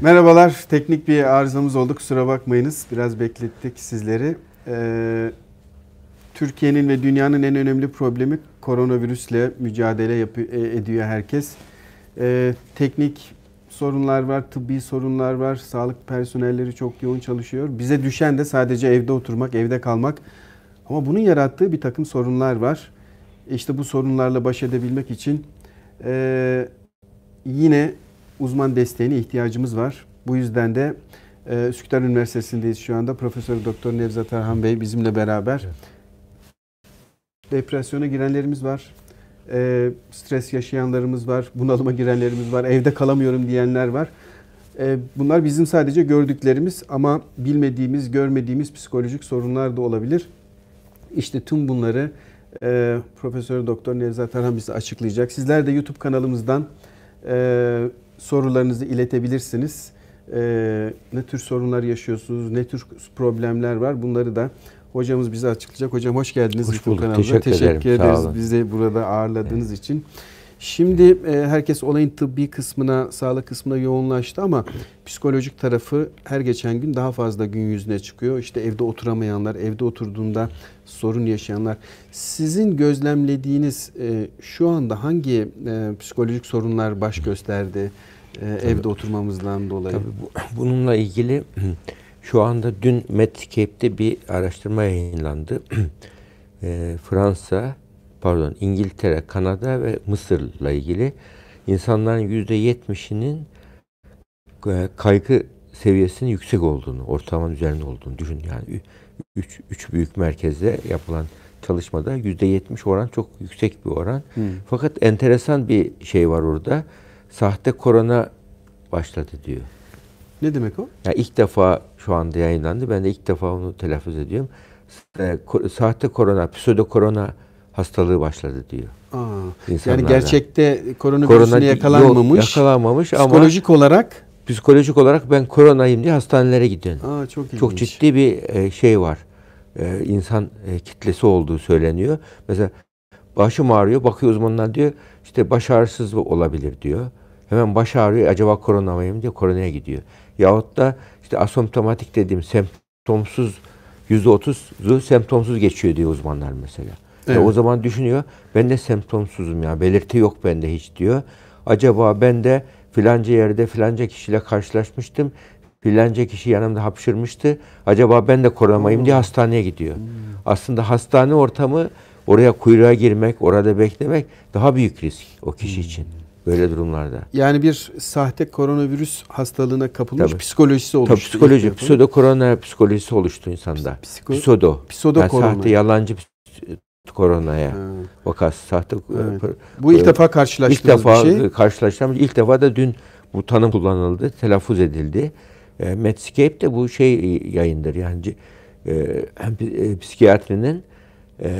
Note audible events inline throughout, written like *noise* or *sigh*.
Merhabalar. Teknik bir arızamız oldu. Kusura bakmayınız. Biraz beklettik sizleri. Ee, Türkiye'nin ve dünyanın en önemli problemi koronavirüsle mücadele yapı- e- ediyor herkes. Ee, teknik sorunlar var, tıbbi sorunlar var. Sağlık personelleri çok yoğun çalışıyor. Bize düşen de sadece evde oturmak, evde kalmak. Ama bunun yarattığı bir takım sorunlar var. İşte bu sorunlarla baş edebilmek için e, yine uzman desteğine ihtiyacımız var. Bu yüzden de e, Üsküdar Üniversitesi'ndeyiz şu anda. Profesör Doktor Nevzat Arhan Bey bizimle beraber. Depresyona girenlerimiz var. E, stres yaşayanlarımız var. Bunalıma girenlerimiz var. Evde kalamıyorum diyenler var. E, bunlar bizim sadece gördüklerimiz ama bilmediğimiz, görmediğimiz psikolojik sorunlar da olabilir. İşte tüm bunları e, Profesör Doktor Nevzat Arhan bize açıklayacak. Sizler de YouTube kanalımızdan e, sorularınızı iletebilirsiniz. E, ne tür sorunlar yaşıyorsunuz, ne tür problemler var bunları da hocamız bize açıklayacak. Hocam hoş geldiniz Hoş YouTube bulduk. kanalımıza. Teşekkür ederim. Sağ ederiz bizi burada ağırladığınız için. Şimdi e, herkes olayın tıbbi kısmına, sağlık kısmına yoğunlaştı ama psikolojik tarafı her geçen gün daha fazla gün yüzüne çıkıyor. İşte evde oturamayanlar, evde oturduğunda sorun yaşayanlar. Sizin gözlemlediğiniz e, şu anda hangi e, psikolojik sorunlar baş gösterdi e, evde oturmamızdan dolayı? Tabii bu, *clears throat* bununla ilgili *clears throat* şu anda dün Medscape'de bir araştırma yayınlandı. *clears throat* E, Fransa, pardon İngiltere, Kanada ve Mısır'la ilgili insanların yüzde yetmişinin e, kaygı seviyesinin yüksek olduğunu, ortalamanın üzerinde olduğunu düşün. Yani üç, üç büyük merkezde yapılan çalışmada yüzde yetmiş oran çok yüksek bir oran. Hı. Fakat enteresan bir şey var orada. Sahte korona başladı diyor. Ne demek o? Ya ilk defa şu anda yayınlandı. Ben de ilk defa onu telaffuz ediyorum. E, ko- Sahte korona, pseudo korona hastalığı başladı diyor. Aa, yani gerçekte koronavirüsüne Korona yakalanmamış. yakalanmamış ama psikolojik olarak psikolojik olarak ben koronayım diye hastanelere gidiyorum. aa, çok ilginç. Çok ciddi bir e, şey var. E, insan e, kitlesi olduğu söyleniyor. Mesela başım ağrıyor. Bakıyor uzmanlar diyor işte baş ağrısız olabilir diyor. Hemen baş ağrıyor. Acaba korona mıyım diye koronaya gidiyor. Yahut da işte asomptomatik dediğim semptomsuz %30'u semptomsuz geçiyor diyor uzmanlar mesela. E, Evet. o zaman düşünüyor ben de semptomsuzum ya belirti yok bende hiç diyor. Acaba ben de filanca yerde filanca kişiyle karşılaşmıştım. Filanca kişi yanımda hapşırmıştı. Acaba ben de koronamayım diye hastaneye gidiyor. Aslında hastane ortamı oraya kuyruğa girmek, orada beklemek daha büyük risk o kişi için. Böyle durumlarda. Yani bir sahte koronavirüs hastalığına kapılmış Tabii. psikolojisi oluştu. Tabii psikoloji, İlk defa. pseudo korona psikolojisi oluştu insanda. Psiko- Pseudo. Pseudo yani korona. sahte yalancı koronaya Ha. vakası sahte Evet. Bu ilk Ee, defa ilk karşılaştığımız defa bir şey. karşılaştığımız ilk defa da dün bu tanım kullanıldı, telaffuz edildi. E, Medscape de bu şey yayındır yani e, e, psikiyatrinin e,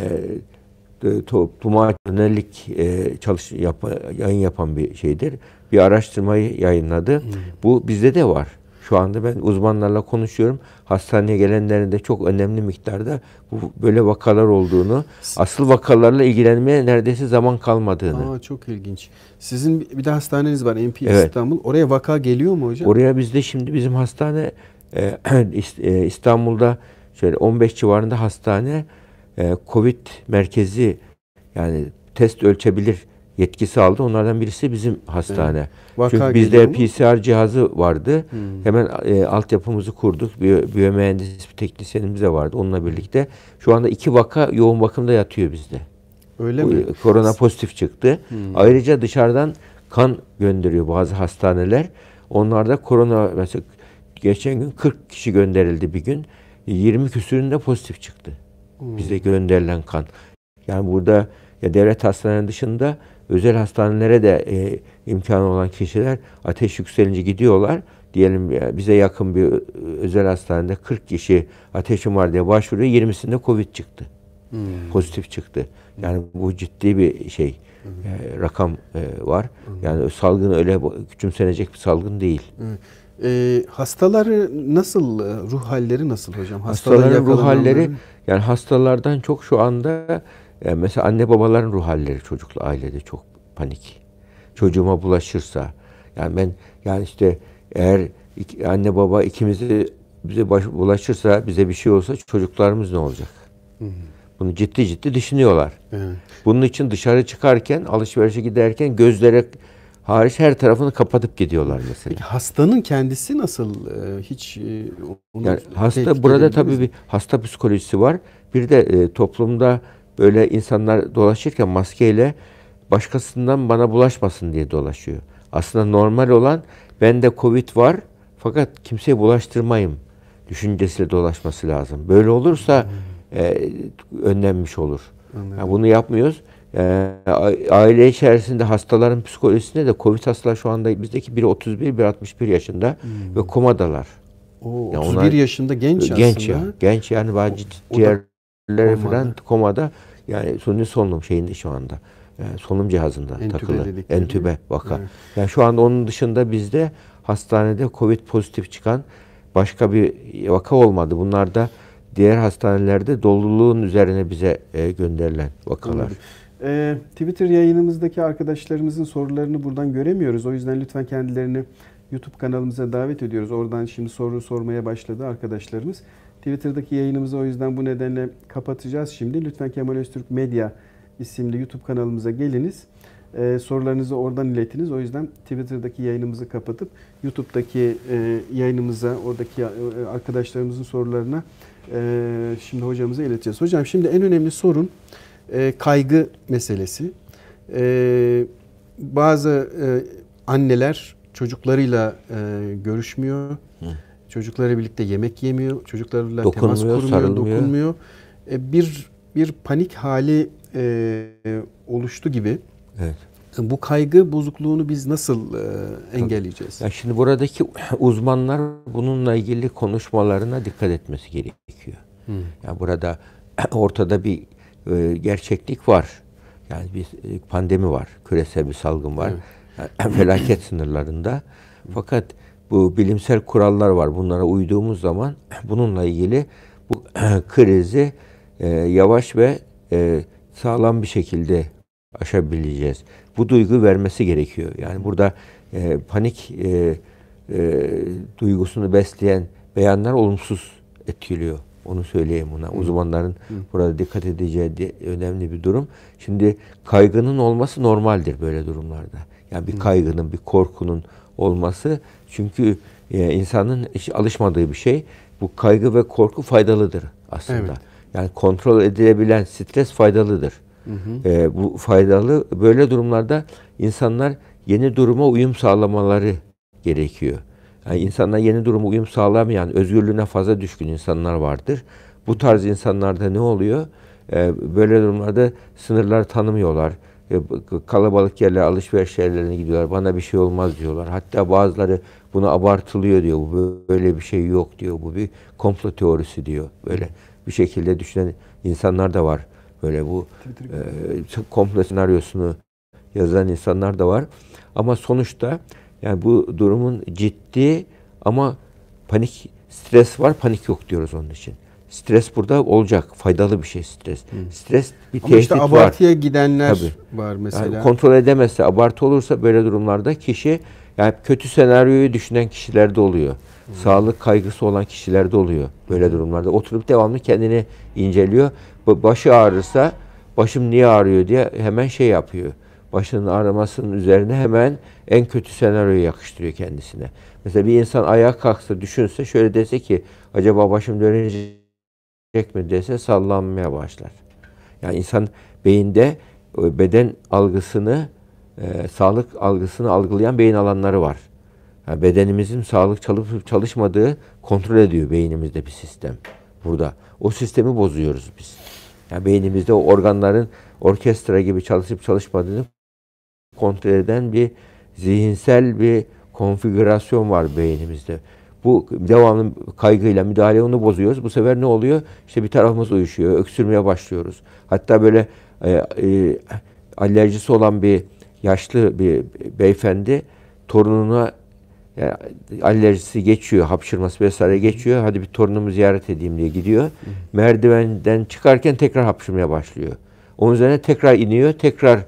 topluma yönelik e, çalış yap, yayın yapan bir şeydir. Bir araştırmayı yayınladı. Hmm. Bu bizde de var. Şu anda ben uzmanlarla konuşuyorum. Hastaneye gelenlerin de çok önemli miktarda bu böyle vakalar olduğunu, asıl vakalarla ilgilenmeye neredeyse zaman kalmadığını. Aa, çok ilginç. Sizin bir de hastaneniz var MP Evet. İstanbul. Oraya vaka geliyor mu hocam? Oraya bizde şimdi bizim hastane *clears throat* e, İst- e, İstanbul'da şöyle 15 civarında hastane e, Covid merkezi yani test ölçebilir yetkisi aldı. Onlardan birisi bizim hastane. Vaka Çünkü bizde mu? PCR cihazı vardı. Hmm. Hemen e, altyapımızı kurduk. Biyo, biyomühendis bir teknisyenimiz de vardı onunla birlikte. Şu anda iki vaka yoğun bakımda yatıyor bizde. Öyle Bu, mi? Korona pozitif çıktı. Hmm. Ayrıca dışarıdan kan gönderiyor bazı hastaneler. Onlarda korona mesela geçen gün 40 kişi gönderildi bir gün. 20 küsüründe pozitif çıktı. Hmm. Bize gönderilen kan. Yani burada ya devlet hastanelerinin dışında özel hastanelere de e, imkanı olan kişiler ateş yükselince gidiyorlar. Diyelim ya, bize yakın bir ö- özel hastanede 40 kişi ateşim var diye başvuruyor. 20'sinde Covid çıktı Hmm. pozitif çıktı. Yani bu ciddi bir şey. e, rakam e, var. Yani salgın öyle küçümsenecek bir salgın değil. Evet. Ee, hastaları nasıl, e, ruh halleri nasıl hocam? Hastaların ruh halleri yani hastalardan çok şu anda e, mesela anne babaların ruh halleri çocukla ailede çok panik. Çocuğuma bulaşırsa yani ben yani işte eğer iki, anne baba ikimizi bize baş, bulaşırsa, bize bir şey olsa çocuklarımız ne olacak? Hı hı. Bunu ciddi ciddi düşünüyorlar. Evet. Bunun için dışarı çıkarken, alışverişe giderken gözlere hariç her tarafını kapatıp gidiyorlar mesela. Peki hastanın kendisi nasıl? Ee, hiç e, onu yani hasta burada tabii bir hasta psikolojisi var. Bir de e, toplumda böyle insanlar dolaşırken maskeyle başkasından bana bulaşmasın diye dolaşıyor. Aslında normal olan bende Covid var fakat kimseye bulaştırmayayım düşüncesiyle dolaşması lazım. Böyle olursa hmm. e, önlenmiş olur. Yani bunu yapmıyoruz. E, aile içerisinde hastaların psikolojisinde de Covid hastalar şu anda bizdeki biri 31, biri 61 yaşında hmm. ve komadalar. Oo, yani 31 onlar, yaşında genç, genç aslında. Ya, genç yani bazı ciğerleri falan komada yani suni solunum şeyinde şu anda. Yani solunum cihazında Entübe takılı. Entübe vaka. Evet. Yani şu anda onun dışında bizde hastanede Covid pozitif çıkan başka bir vaka olmadı. Bunlar da diğer hastanelerde doluluğun üzerine bize e, gönderilen vakalar. E, Twitter yayınımızdaki arkadaşlarımızın sorularını buradan göremiyoruz. O yüzden lütfen kendilerini YouTube kanalımıza davet ediyoruz. Oradan şimdi soru sormaya başladı arkadaşlarımız. Twitter'daki yayınımızı o yüzden bu nedenle kapatacağız şimdi. Lütfen Kemal Öztürk Medya isimli YouTube kanalımıza geliniz. Ee, sorularınızı oradan iletiniz. O yüzden Twitter'daki yayınımızı kapatıp YouTube'daki e, yayınımıza, oradaki e, arkadaşlarımızın sorularına e, şimdi hocamıza ileteceğiz. Hocam şimdi en önemli sorun e, kaygı meselesi. E, bazı e, anneler çocuklarıyla e, görüşmüyor. Hı. Çocuklarıyla birlikte yemek yemiyor. Çocuklarıyla temas kurmuyor, sarılmıyor. dokunmuyor. E, bir bir panik hali e, oluştu gibi. Evet. Bu kaygı bozukluğunu biz nasıl e, engelleyeceğiz? Ya şimdi buradaki *clears throat* uzmanlar bununla ilgili konuşmalarına dikkat etmesi gerekiyor. Hmm. Yani burada *clears throat* ortada bir e, gerçeklik var. Yani bir e, pandemi var, küresel bir salgın var. Evet. Yani, *clears throat* felaket sınırlarında. Fakat bu bilimsel kurallar var. Bunlara uyduğumuz zaman *clears throat* bununla ilgili bu *clears throat* krizi e, yavaş ve e, sağlam bir şekilde aşabileceğiz. Bu duygu vermesi gerekiyor. Yani burada e, panik e, e, duygusunu besleyen beyanlar olumsuz etkiliyor. Onu söyleyeyim buna. Uzmanların Hı. burada dikkat edeceği de önemli bir durum. Şimdi kaygının olması normaldir böyle durumlarda. Yani bir kaygının, bir korkunun olması çünkü e, insanın hiç alışmadığı bir şey. Bu kaygı ve korku faydalıdır aslında. Evet. Yani kontrol edilebilen stres faydalıdır. Hı hı. E, bu faydalı. Böyle durumlarda insanlar yeni duruma uyum sağlamaları gerekiyor. Yani insanlar yeni duruma uyum sağlamayan, özgürlüğüne fazla düşkün insanlar vardır. Bu tarz insanlarda ne oluyor? E, böyle durumlarda sınırlar tanımıyorlar. E, kalabalık yerlere, alışveriş yerlerine gidiyorlar. Bana bir şey olmaz diyorlar. Hatta bazıları bunu abartılıyor diyor. Bu böyle bir şey yok diyor. Bu bir komplo teorisi diyor. Böyle bir şekilde düşünen insanlar da var. Böyle bu e, komple senaryosunu yazan insanlar da var. Ama sonuçta yani bu durumun ciddi ama panik stres var, panik yok diyoruz onun için. Stres burada olacak. Faydalı bir şey stres. Hı. Stres bir Ama tehdit işte abartıya var. gidenler Tabii. var mesela. Yani kontrol edemezse, abartı olursa böyle durumlarda kişi yani kötü senaryoyu düşünen kişilerde oluyor. Hı. Sağlık kaygısı olan kişilerde oluyor böyle durumlarda. Oturup devamlı kendini inceliyor. Başı ağrırsa başım niye ağrıyor diye hemen şey yapıyor. Başının ağrımasının üzerine hemen en kötü senaryoyu yakıştırıyor kendisine. Mesela bir insan ayağa kalksa düşünse şöyle dese ki acaba başım dönecek mi dese sallanmaya başlar. Yani insan beyinde e, beden algısını, e, sağlık algısını algılayan beyin alanları var. Yani bedenimizin sağlık çalışıp çalışmadığı kontrol ediyor beynimizde bir sistem. Burada. O sistemi bozuyoruz biz. Yani beynimizde o organların orkestra gibi çalışıp çalışmadığını kontrol eden bir zihinsel bir konfigürasyon var beynimizde. Bu devamlı kaygıyla müdahale onu bozuyoruz. Bu sefer ne oluyor? İşte bir tarafımız uyuşuyor, öksürmeye başlıyoruz. Hatta böyle e, e, alerjisi olan bir yaşlı bir beyefendi torununa yani alerjisi geçiyor, hapşırması vesaire geçiyor. Hadi bir torunumu ziyaret edeyim diye gidiyor. Merdivenden çıkarken tekrar hapşırmaya başlıyor. Onun üzerine tekrar iniyor, tekrar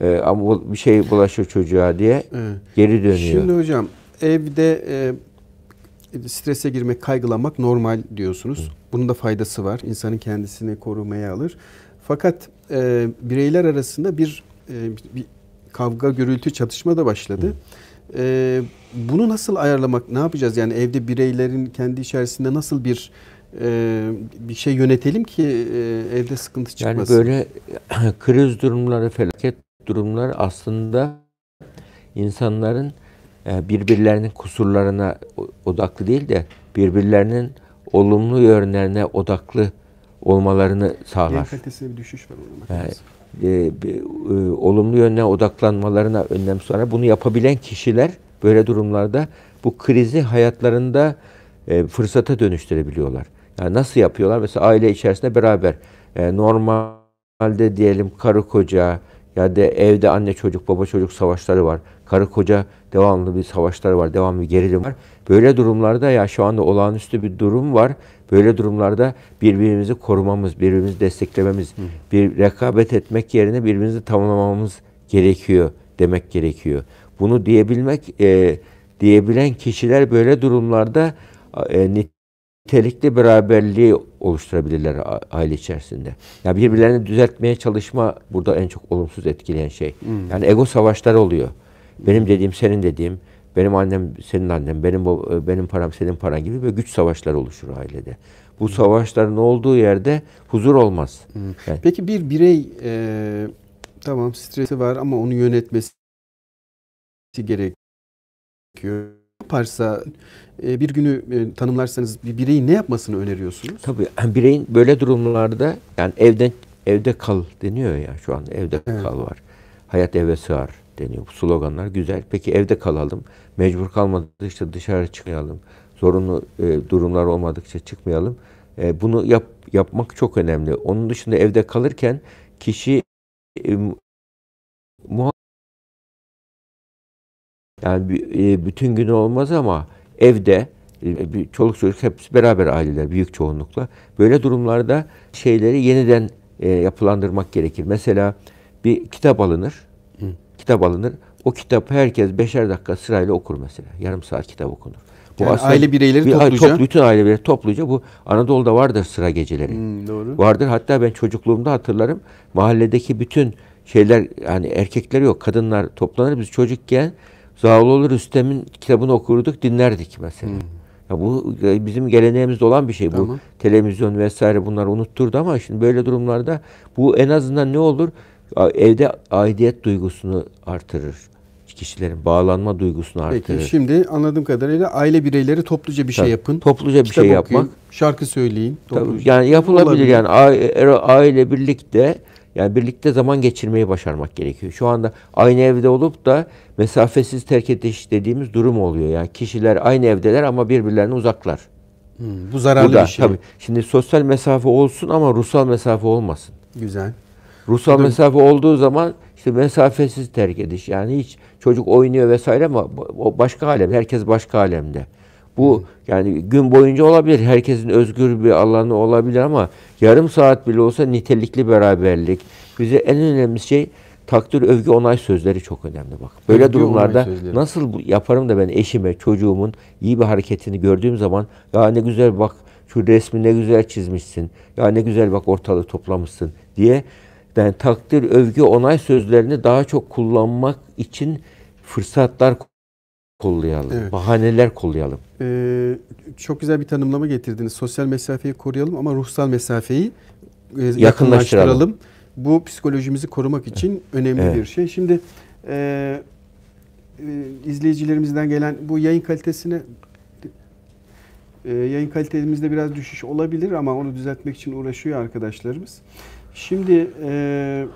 e, ama bir şey bulaşır çocuğa diye evet. geri dönüyor. Şimdi hocam evde e, strese girmek, kaygılanmak normal diyorsunuz. Bunun da faydası var. İnsanın kendisini korumaya alır. Fakat e, bireyler arasında bir, e, bir kavga, gürültü, çatışma da başladı. E, bunu nasıl ayarlamak, ne yapacağız? Yani evde bireylerin kendi içerisinde nasıl bir e, bir şey yönetelim ki e, evde sıkıntı çıkmasın? Yani böyle *clears throat* kriz durumları, felaket durumları aslında insanların e, birbirlerinin kusurlarına odaklı değil de birbirlerinin olumlu yönlerine odaklı olmalarını sağlar. Kalitesinde bir düşüş var. Yani, e, bir, e, olumlu yönüne odaklanmalarına önlem sonra bunu yapabilen kişiler böyle durumlarda bu krizi hayatlarında e, fırsata dönüştürebiliyorlar. Yani nasıl yapıyorlar? Mesela aile içerisinde beraber e, normalde diyelim karı koca ya da evde anne çocuk baba çocuk savaşları var. Karı koca devamlı bir savaşları var, devamlı bir gerilim var. Böyle durumlarda ya şu anda olağanüstü bir durum var. Böyle durumlarda birbirimizi korumamız, birbirimizi desteklememiz, Hı. bir rekabet etmek yerine birbirimizi tamamlamamız gerekiyor demek gerekiyor. Bunu diyebilmek, e, diyebilen kişiler böyle durumlarda e, nitelikli beraberliği oluşturabilirler aile içerisinde. Yani birbirlerini düzeltmeye çalışma burada en çok olumsuz etkileyen şey. Hmm. Yani ego savaşları oluyor. Benim dediğim senin dediğim, benim annem senin annem, benim benim param senin paran gibi böyle güç savaşları oluşur ailede. Bu hmm. savaşların olduğu yerde huzur olmaz. Hmm. Yani. Peki bir birey e, tamam stresi var ama onu yönetmesi gerekiyor yaparsa bir günü e, tanımlarsanız bir bireyin ne yapmasını öneriyorsunuz? Tabii bireyin böyle durumlarda yani evden evde kal deniyor ya şu anda evde evet. kal var. Hayat eve sığar deniyor. Bu sloganlar güzel. Peki evde kalalım. Mecbur kalmadıkça dışarı çıkmayalım. Zorunlu e, durumlar olmadıkça çıkmayalım. E, bunu yap, yapmak çok önemli. Onun dışında evde kalırken kişi e, yani e, bütün gün olmaz ama evde e, çoluk çocuk hepsi beraber aileler büyük çoğunlukla. Böyle durumlarda şeyleri yeniden e, yapılandırmak gerekir. Mesela bir kitap alınır. Hı. Kitap alınır. O kitap herkes beşer dakika sırayla okur mesela. Yarım saat kitap okunur. Bu yani aile bireyleri bir, topluca. Top, bütün aile bireyleri topluca bu Anadolu'da vardır sıra geceleri. Hmm, doğru. Vardır. Hatta ben çocukluğumda hatırlarım. Mahalledeki bütün şeyler yani erkekler yok kadınlar toplanır biz çocukken Zağaloğlu Rüstem'in kitabını okurduk, dinlerdik mesela. Hmm. Ya bu e, bizim geleneğimizde olan bir şey. Tamam. Bu televizyon vesaire bunları unutturdu ama şimdi böyle durumlarda bu en azından ne olur? Evde aidiyet duygusunu artırır. Kişilerin bağlanma duygusunu artırır. Peki şimdi anladığım kadarıyla aile bireyleri topluca bir şey Tabii, şey yapın. Topluca bir şey yapmak. Okuyun, şarkı söyleyin. Tabii, yani yapılabilir olabilir. yani aile, aile birlikte yani birlikte zaman geçirmeyi başarmak gerekiyor. Şu anda aynı evde olup da mesafesiz terk ediş dediğimiz durum oluyor. Yani kişiler aynı evdeler ama birbirlerine uzaklar. Hmm, bu zararlı bu da, bir şey. Tabii. Şimdi sosyal mesafe olsun ama ruhsal mesafe olmasın. Güzel. Ruhsal mesafe olduğu zaman işte mesafesiz terk ediş. Yani hiç çocuk oynuyor vesaire ama o başka alem. Herkes başka alemde. Bu yani gün boyunca olabilir. Herkesin özgür bir alanı olabilir ama yarım saat bile olsa nitelikli beraberlik. Bize en önemli şey takdir, övgü, onay sözleri çok önemli bak. Böyle övgü, durumlarda nasıl bu, yaparım da ben eşime, çocuğumun iyi bir hareketini gördüğüm zaman ya ne güzel bak şu resmi ne güzel çizmişsin. Ya ne güzel bak ortalığı toplamışsın diye yani takdir, övgü, onay sözlerini daha çok kullanmak için fırsatlar kollayalım. Evet. Bahaneler kollayalım. Ee, çok güzel bir tanımlama getirdiniz. Sosyal mesafeyi koruyalım ama ruhsal mesafeyi e, yakınlaştıralım. Bu psikolojimizi korumak için önemli evet. bir şey. Şimdi e, e, izleyicilerimizden gelen bu yayın kalitesine e, yayın kalitemizde biraz düşüş olabilir ama onu düzeltmek için uğraşıyor arkadaşlarımız. Şimdi e,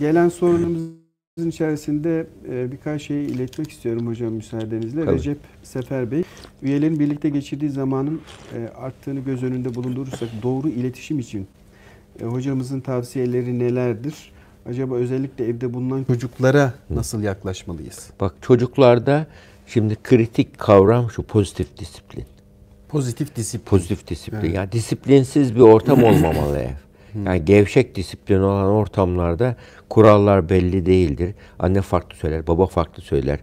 gelen sorunumuz içerisinde e, birkaç şeyi iletmek istiyorum hocam müsaadenizle. Tabii. Recep Sefer Bey, üyelerin birlikte geçirdiği zamanın e, arttığını göz önünde bulundurursak doğru iletişim için e, hocamızın tavsiyeleri nelerdir? Acaba özellikle evde bulunan çocuklara nasıl yaklaşmalıyız? Bak çocuklarda şimdi kritik kavram şu pozitif disiplin. Pozitif disiplin. Pozitif disiplin. Evet. Yani disiplinsiz bir ortam *clears throat* olmamalı ev. Yani gevşek disiplin olan ortamlarda kurallar belli değildir. Anne farklı söyler, baba farklı söyler.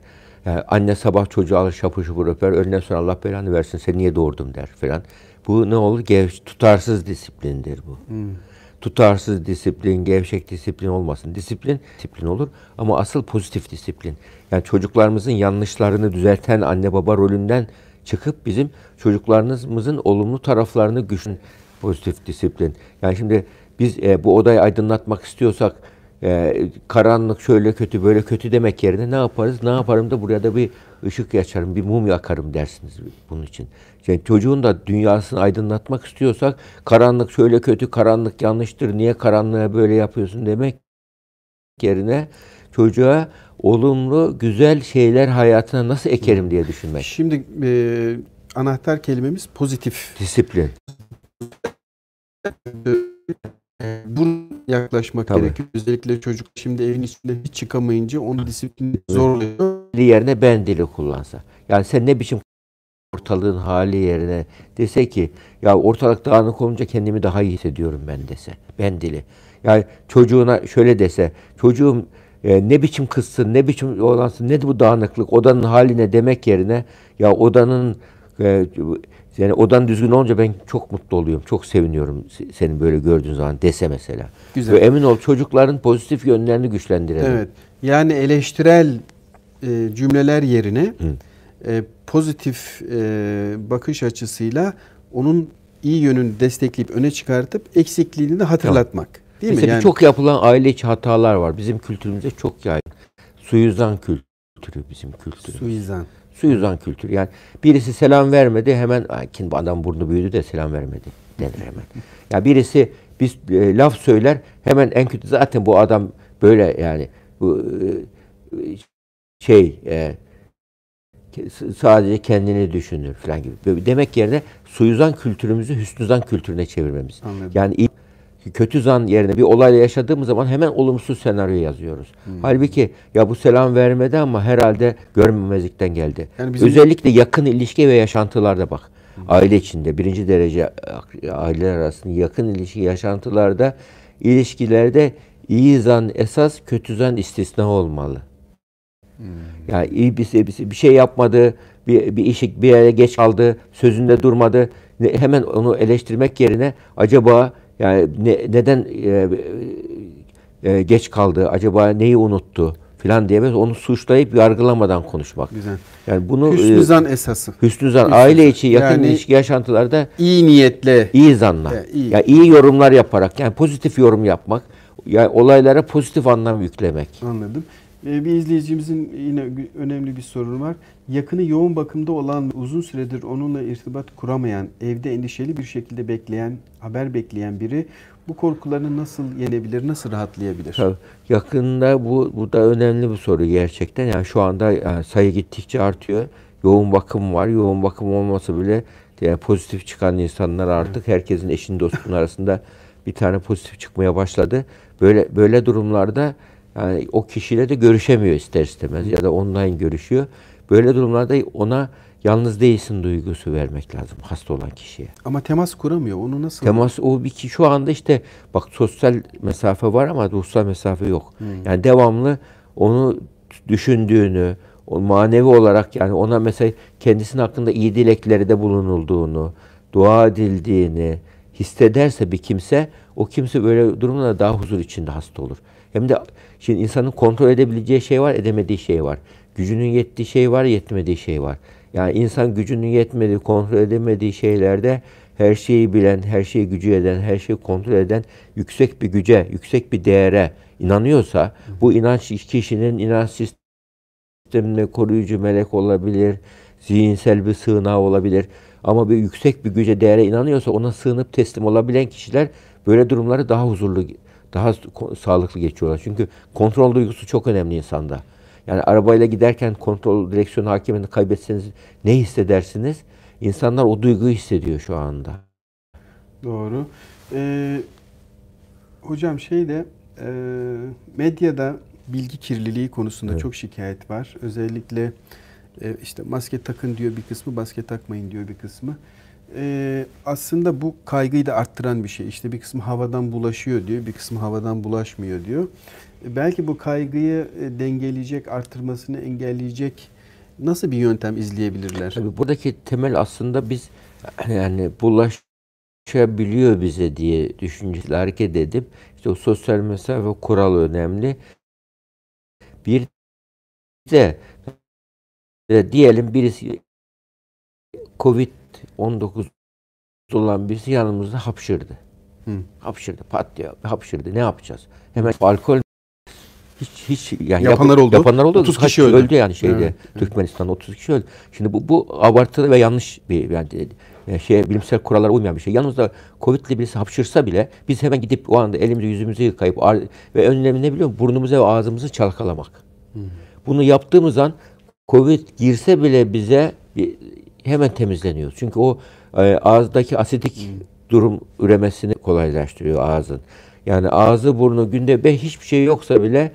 Yani anne sabah çocuğu alır şapur şupur öper. Öğleden sonra Allah belanı versin seni niye doğurdum der falan. Bu ne olur? Gev tutarsız disiplindir bu. Hmm. Tutarsız disiplin, gevşek disiplin olmasın. Disiplin, disiplin olur ama asıl pozitif disiplin. Yani çocuklarımızın yanlışlarını düzelten anne baba rolünden çıkıp bizim çocuklarımızın olumlu taraflarını güçlü pozitif disiplin. Yani şimdi biz e, bu odayı aydınlatmak istiyorsak e, karanlık şöyle kötü böyle kötü demek yerine ne yaparız? Ne yaparım da buraya da bir ışık yaşarım, bir mum yakarım dersiniz bunun için. Yani çocuğun da dünyasını aydınlatmak istiyorsak karanlık şöyle kötü, karanlık yanlıştır, niye karanlığa böyle yapıyorsun demek yerine çocuğa olumlu, güzel şeyler hayatına nasıl ekerim diye düşünmek. Şimdi e, anahtar kelimemiz pozitif. Disiplin. Bu yaklaşmak Tabii. gerekiyor. Özellikle çocuk şimdi evin içinde hiç çıkamayınca onu disiplin zorluyor. Yerine ben dili kullansa. Yani sen ne biçim ortalığın hali yerine dese ki ya ortalık dağınık olunca kendimi daha iyi hissediyorum ben dese. Ben dili. Yani çocuğuna şöyle dese çocuğum e, ne biçim kızsın ne biçim olansın ne bu dağınıklık odanın haline demek yerine ya odanın e, yani odan düzgün olunca ben çok mutlu oluyorum. Çok seviniyorum seni böyle gördüğün zaman dese mesela. Güzel. Ve emin ol çocukların pozitif yönlerini güçlendirelim. Evet. Yani eleştirel e, cümleler yerine e, pozitif e, bakış açısıyla onun iyi yönünü destekleyip öne çıkartıp eksikliğini de hatırlatmak. Tamam. Değil Mesela mi? Yani... çok yapılan aile içi hatalar var. Bizim kültürümüzde çok yaygın. Suizan kültürü bizim kültürümüz. Suizan. Suizan kültürü. Yani birisi selam vermedi hemen kim adam burnu büyüdü de selam vermedi denir hemen. Ya yani birisi biz e, laf söyler hemen en kötü zaten bu adam böyle yani bu e, şey e, sadece kendini düşünür falan gibi. Demek yerine suizan kültürümüzü hüsnüzan kültürüne çevirmemiz. Anladım. Yani kötü zan yerine bir olayla yaşadığımız zaman hemen olumsuz senaryo yazıyoruz. Hmm. Halbuki ya bu selam vermedi ama herhalde görmemezlikten geldi. Yani bizim... Özellikle yakın ilişki ve yaşantılarda bak. Hmm. Aile içinde birinci derece aileler arasında yakın ilişki yaşantılarda ilişkilerde iyi zan esas kötü zan istisna olmalı. Hmm. Yani iyi bir, bir, bir şey yapmadı, bir, bir işi bir yere geç kaldı, sözünde durmadı. Hemen onu eleştirmek yerine acaba yani ne, neden e, e, geç kaldı, acaba neyi unuttu filan diyemez. Onu suçlayıp yargılamadan konuşmak. Güzel. Yani bunu hüsnü zan e, esası. Hüsnü zan aile içi yakın yani, ilişki yaşantılarda iyi niyetle iyi zanla. Ya, iyi. Yani iyi yorumlar yaparak yani pozitif yorum yapmak. Yani olaylara pozitif anlam yüklemek. Anladım. Ee, bir izleyicimizin yine önemli bir sorunu var. Yakını yoğun bakımda olan, uzun süredir onunla irtibat kuramayan, evde endişeli bir şekilde bekleyen, haber bekleyen biri bu korkularını nasıl yenebilir, nasıl rahatlayabilir? Tabii. Yakında bu, bu da önemli bir soru gerçekten. Yani şu anda yani sayı gittikçe artıyor. Yoğun bakım var. Yoğun bakım olması bile yani pozitif çıkan insanlar artık herkesin eşin dostun arasında bir tane pozitif çıkmaya başladı. Böyle böyle durumlarda yani o kişiyle de görüşemiyor ister istemez ya da online görüşüyor. Böyle durumlarda ona yalnız değilsin duygusu vermek lazım hasta olan kişiye. Ama temas kuramıyor. Onu nasıl? Temas o bir ki şu anda işte bak sosyal mesafe var ama ruhsal mesafe yok. Hmm. Yani devamlı onu düşündüğünü, o manevi olarak yani ona mesela kendisinin hakkında iyi dilekleri de bulunulduğunu, dua edildiğini hissederse bir kimse o kimse böyle durumda daha huzur içinde hasta olur. Hem de şimdi insanın kontrol edebileceği şey var, edemediği şey var. Gücünün yettiği şey var, yetmediği şey var. Yani insan gücünün yetmediği, kontrol edemediği şeylerde her şeyi bilen, her şeyi gücü eden, her şeyi kontrol eden yüksek bir güce, yüksek bir değere inanıyorsa bu inanç kişinin inanç sistemine koruyucu melek olabilir, zihinsel bir sığınağı olabilir. Ama bir yüksek bir güce, değere inanıyorsa ona sığınıp teslim olabilen kişiler böyle durumları daha huzurlu daha sağlıklı geçiyorlar. Çünkü kontrol duygusu çok önemli insanda. Yani arabayla giderken kontrol direksiyon hakimini kaybetseniz ne hissedersiniz? İnsanlar o duyguyu hissediyor şu anda. Doğru. Ee, hocam şeyde e, medyada bilgi kirliliği konusunda evet. çok şikayet var. Özellikle e, işte maske takın diyor bir kısmı, maske takmayın diyor bir kısmı e, aslında bu kaygıyı da arttıran bir şey. İşte bir kısmı havadan bulaşıyor diyor, bir kısmı havadan bulaşmıyor diyor. E, belki bu kaygıyı e, dengeleyecek, arttırmasını engelleyecek nasıl bir yöntem izleyebilirler? Tabii buradaki temel aslında biz yani bulaşabiliyor bize diye düşünceyle hareket edip işte o sosyal mesafe kuralı önemli. Bir de e, diyelim birisi Covid-19 olan birisi yanımızda hapşırdı. Hı. Hapşırdı, pat diye hapşırdı. Ne yapacağız? Hemen alkol hiç hiç yani Yapanlar yap- oldu. Yapanlar oldu. 30 Kaç kişi öldü. yani şeyde Evet, Türkmenistan'da 30 kişi öldü. Şimdi bu bu abartılı ve yanlış bir yani e, şey bilimsel kurallara uymayan bir şey. Yanımızda Covid'li birisi hapşırsa bile biz hemen gidip o anda elimizi yüzümüzü yıkayıp ve önemli ne biliyor musun? Burnumuzu ve ağzımızı çalkalamak. Bunu yaptığımız an Covid girse bile bize bir- hemen temizleniyor. Çünkü o e, ağızdaki asidik durum üremesini kolaylaştırıyor ağzın. Yani ağzı burnu günde be hiçbir şey yoksa bile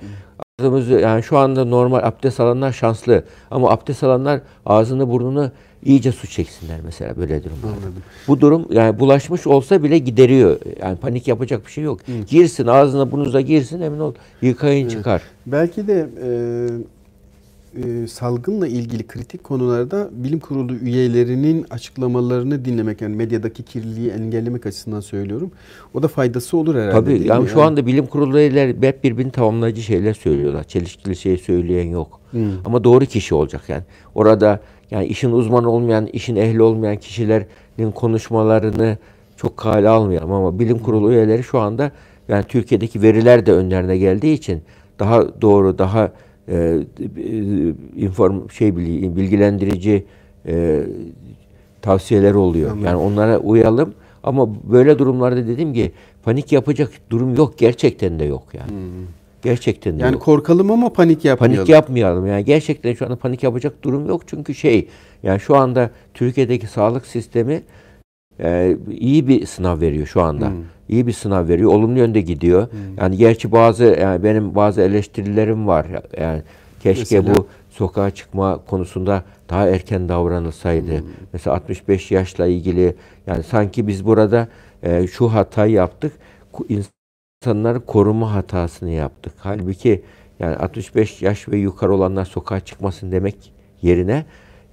ağzımızı yani şu anda normal abdest alanlar şanslı ama abdest alanlar ağzını burnunu iyice su çeksinler mesela böyle durumlarda. Anladım. Bu durum yani bulaşmış olsa bile gideriyor. Yani panik yapacak bir şey yok. Girsin ağzına burnunuza girsin emin ol yıkayın çıkar. Belki de e, e, salgınla ilgili kritik konularda bilim kurulu üyelerinin açıklamalarını dinlemek yani medyadaki kirliliği engellemek açısından söylüyorum. O da faydası olur herhalde. Tabii yani mi? şu anda bilim kurulu üyeleri hep birbirini tamamlayıcı şeyler söylüyorlar. Çelişkili şey söyleyen yok. Ama doğru kişi olacak yani. Orada yani işin uzmanı olmayan, işin ehli olmayan kişilerin konuşmalarını çok kale almayalım ama bilim kurulu üyeleri şu anda yani Türkiye'deki veriler de önlerine geldiği için daha doğru, daha e, e, inform şey bilgi- bilgilendirici e, tavsiyeler oluyor. Anladım. Yani onlara uyalım ama böyle durumlarda dedim ki panik yapacak durum yok gerçekten de yok yani. Gerçekten de Yani yok. korkalım ama panik yapmayalım. Panik yapmayalım. Yani gerçekten şu anda panik yapacak durum yok. Çünkü şey yani şu anda Türkiye'deki sağlık sistemi e, iyi bir sınav veriyor şu anda. Hmm. İyi bir sınav veriyor. Olumlu yönde gidiyor. Yani gerçi bazı yani benim bazı eleştirilerim var. Yani keşke Mesela? bu sokağa çıkma konusunda daha erken davranılsaydı. Hmm. Mesela 65 yaşla ilgili yani sanki biz burada e, şu hatayı yaptık. İnsanları koruma hatasını yaptık. Halbuki yani 65 yaş ve yukarı olanlar sokağa çıkmasın demek yerine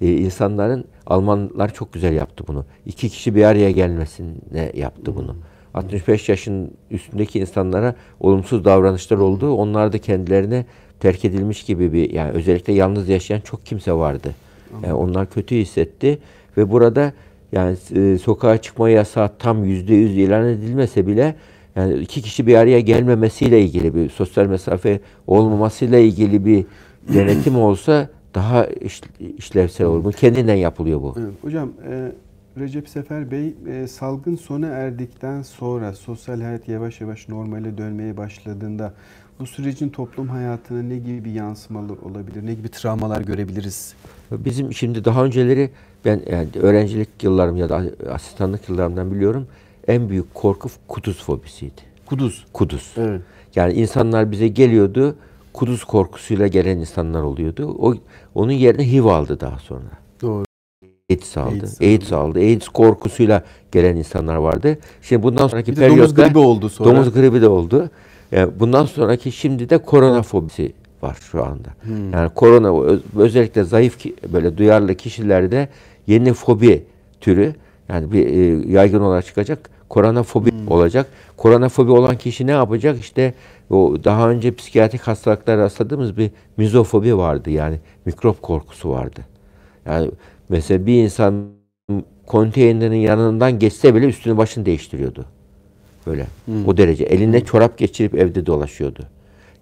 e, insanların Almanlar çok güzel yaptı bunu. İki kişi bir araya gelmesine yaptı bunu. 65 yaşın üstündeki insanlara olumsuz davranışlar oldu. Onlar da kendilerine terk edilmiş gibi bir yani özellikle yalnız yaşayan çok kimse vardı. Yani onlar kötü hissetti ve burada yani e, sokağa çıkma yasağı tam yüzde yüz ilan edilmese bile yani iki kişi bir araya gelmemesiyle ilgili bir sosyal mesafe olmamasıyla ilgili bir denetim olsa daha iş- işlevsel olur. Bu kendinden yapılıyor bu. Evet, hocam e, Recep Sefer Bey e, salgın sona erdikten sonra sosyal hayat yavaş yavaş normale dönmeye başladığında bu sürecin toplum hayatına ne gibi yansımalar olabilir? Ne gibi travmalar görebiliriz? Bizim şimdi daha önceleri ben yani öğrencilik yıllarım ya da asistanlık yıllarımdan biliyorum en büyük korku kuduz fobisiydi. Kuduz. Kuduz. Evet. Yani insanlar bize geliyordu, kuduz korkusuyla gelen insanlar oluyordu. O onun yerine HIV aldı daha sonra. Doğru. AIDS aldı. AIDS AIDS, aldı. aldı. AIDS korkusuyla gelen insanlar vardı. Şimdi bundan sonraki Bir de domuz periyotta gribi oldu sonra. domuz gribi de oldu. Yani bundan sonraki şimdi de korona fobisi var şu anda. Hmm. Yani korona öz- özellikle zayıf böyle duyarlı kişilerde yeni fobi türü yani bir e, yaygın olarak çıkacak. Korona fobi Hmm. olacak. Korona fobi olan kişi ne yapacak? İşte o daha önce psikiyatrik hastalıklar rastladığımız bir mizofobi vardı. Yani mikrop korkusu vardı. Yani mesela bir insan konteynerin yanından geçse bile üstünü başını değiştiriyordu. Böyle. O derece. Elinde çorap geçirip evde dolaşıyordu.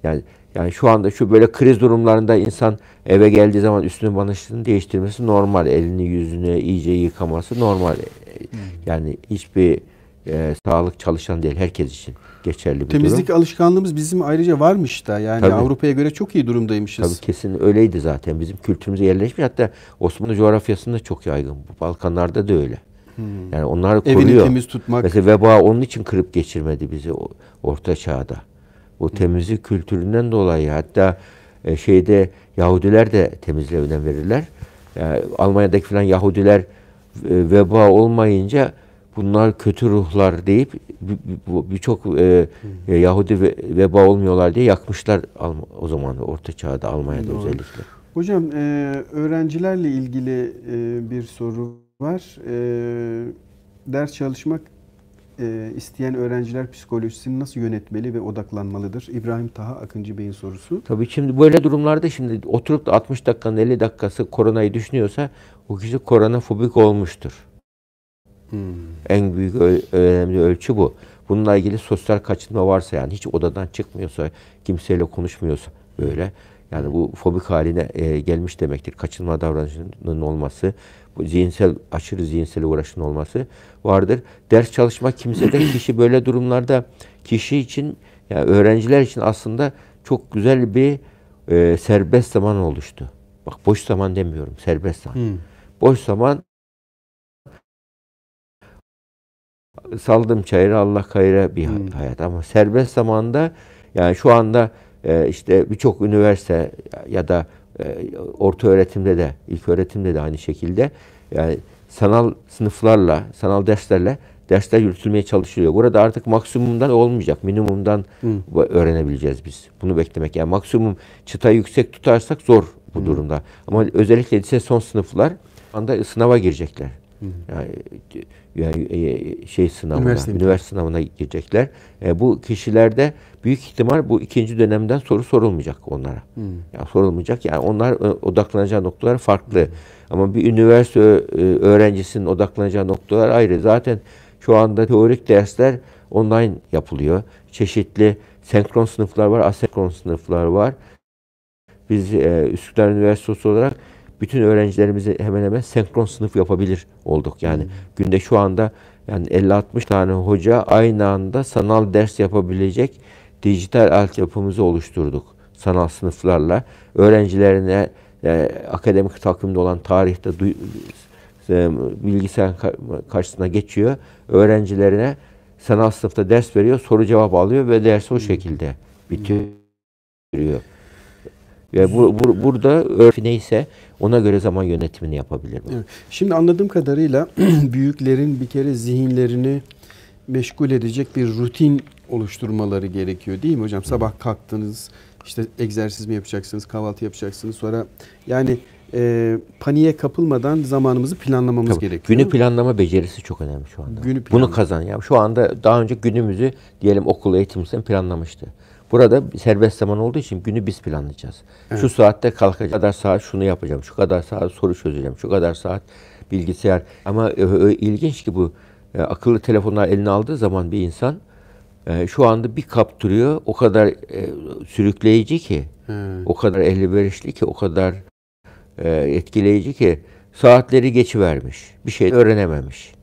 Yani yani şu anda şu böyle kriz durumlarında insan eve geldiği zaman üstünü başını değiştirmesi normal. Elini yüzünü iyice yıkaması normal. Yani hiçbir e, sağlık çalışan değil. Herkes için geçerli bir Temizlik durum. alışkanlığımız bizim ayrıca varmış da yani. Avrupa'ya göre çok iyi durumdaymışız. Tabii kesin öyleydi zaten. Bizim kültürümüze yerleşmiş. Hatta Osmanlı coğrafyasında çok yaygın. Bu Balkanlarda da öyle. Yani onlar Evini koruyor. temiz tutmak. Mesela veba onun için kırıp geçirmedi bizi orta çağda. Bu temizlik kültüründen dolayı hatta e, şeyde Yahudiler de temizliğe önem verirler. Yani Almanya'daki falan Yahudiler e, veba olmayınca bunlar kötü ruhlar deyip bir- bir- birçok e, e, Yahudi ve- veba olmuyorlar diye yakmışlar o zaman orta çağda Almanya'da Doğru. özellikle. Hocam e, öğrencilerle ilgili e, bir soru var. E, ders çalışmak e, isteyen öğrenciler psikolojisini nasıl yönetmeli ve odaklanmalıdır? İbrahim Taha Akıncı Bey'in sorusu. Tabii şimdi böyle durumlarda şimdi oturup da 60 dakikanın 50 dakikası koronayı düşünüyorsa o kişi koronafobik olmuştur. Hmm. En büyük önemli ölçü bu. Bununla ilgili sosyal kaçınma varsa yani hiç odadan çıkmıyorsa, kimseyle konuşmuyorsa böyle yani bu fobik haline e, gelmiş demektir. Kaçınma davranışının olması, bu zihinsel aşırı zihinsel uğraşın olması vardır. Ders çalışmak kimsede *clears throat* kişi böyle durumlarda kişi için yani öğrenciler için aslında çok güzel bir e, serbest zaman oluştu. Bak boş zaman demiyorum, serbest zaman. Hmm. Boş zaman saldım çayıra Allah kayra bir hmm. hayat ama serbest zamanda yani şu anda e, işte birçok üniversite ya da e, orta öğretimde de ilk öğretimde de aynı şekilde yani sanal sınıflarla, sanal derslerle dersler yürütülmeye çalışılıyor. Burada artık maksimumdan olmayacak. Minimumdan Hı. öğrenebileceğiz biz. Bunu beklemek. Yani maksimum çıtayı yüksek tutarsak zor bu Hı. durumda. Ama özellikle lise son sınıflar anda sınava girecekler. Yani, yani e, şey sınavına, üniversite, üniversite sınavına girecekler. E, bu kişilerde büyük ihtimal bu ikinci dönemden soru sorulmayacak onlara. Hmm. Yani sorulmayacak. Yani onlar e, odaklanacağı noktalar farklı. Hmm. Ama bir üniversite öğrencisinin odaklanacağı noktalar ayrı. Zaten şu anda teorik dersler online yapılıyor. Çeşitli senkron sınıflar var, asenkron sınıflar var. Biz e, Üsküdar Üniversitesi olarak bütün öğrencilerimizi hemen hemen senkron sınıf yapabilir olduk. Yani hmm. günde şu anda yani 50-60 tane hoca aynı anda sanal ders yapabilecek dijital altyapımızı oluşturduk. Sanal sınıflarla öğrencilerine e, akademik takvimde olan tarihte e, bilgisayar karşısına geçiyor. Öğrencilerine sanal sınıfta ders veriyor, soru cevap alıyor ve ders o hmm. şekilde bitiriyor. Ve bu, bu, burada örf neyse ona göre zaman yönetimini yapabilir. Evet. Şimdi anladığım kadarıyla *clears throat* büyüklerin bir kere zihinlerini meşgul edecek bir rutin oluşturmaları gerekiyor değil mi hocam? Sabah kalktınız, işte egzersiz mi yapacaksınız, kahvaltı yapacaksınız. Sonra yani e, paniğe kapılmadan zamanımızı planlamamız Tabii, gerekiyor. Günü planlama becerisi çok önemli şu anda. Günü Bunu kazan. Yani şu anda daha önce günümüzü diyelim okul eğitimcisinin planlamıştı. Burada serbest zaman olduğu için günü biz planlayacağız. Evet. Şu saatte kalkacağım, şu kadar saat şunu yapacağım, şu kadar saat soru çözeceğim, şu kadar saat bilgisayar. Ama e, e, ilginç ki bu e, akıllı telefonlar eline aldığı zaman bir insan e, şu anda bir kaptırıyor. O kadar e, sürükleyici ki, hmm. o kadar elverişli ki, o kadar e, etkileyici ki saatleri geçivermiş. Bir şey öğrenememiş.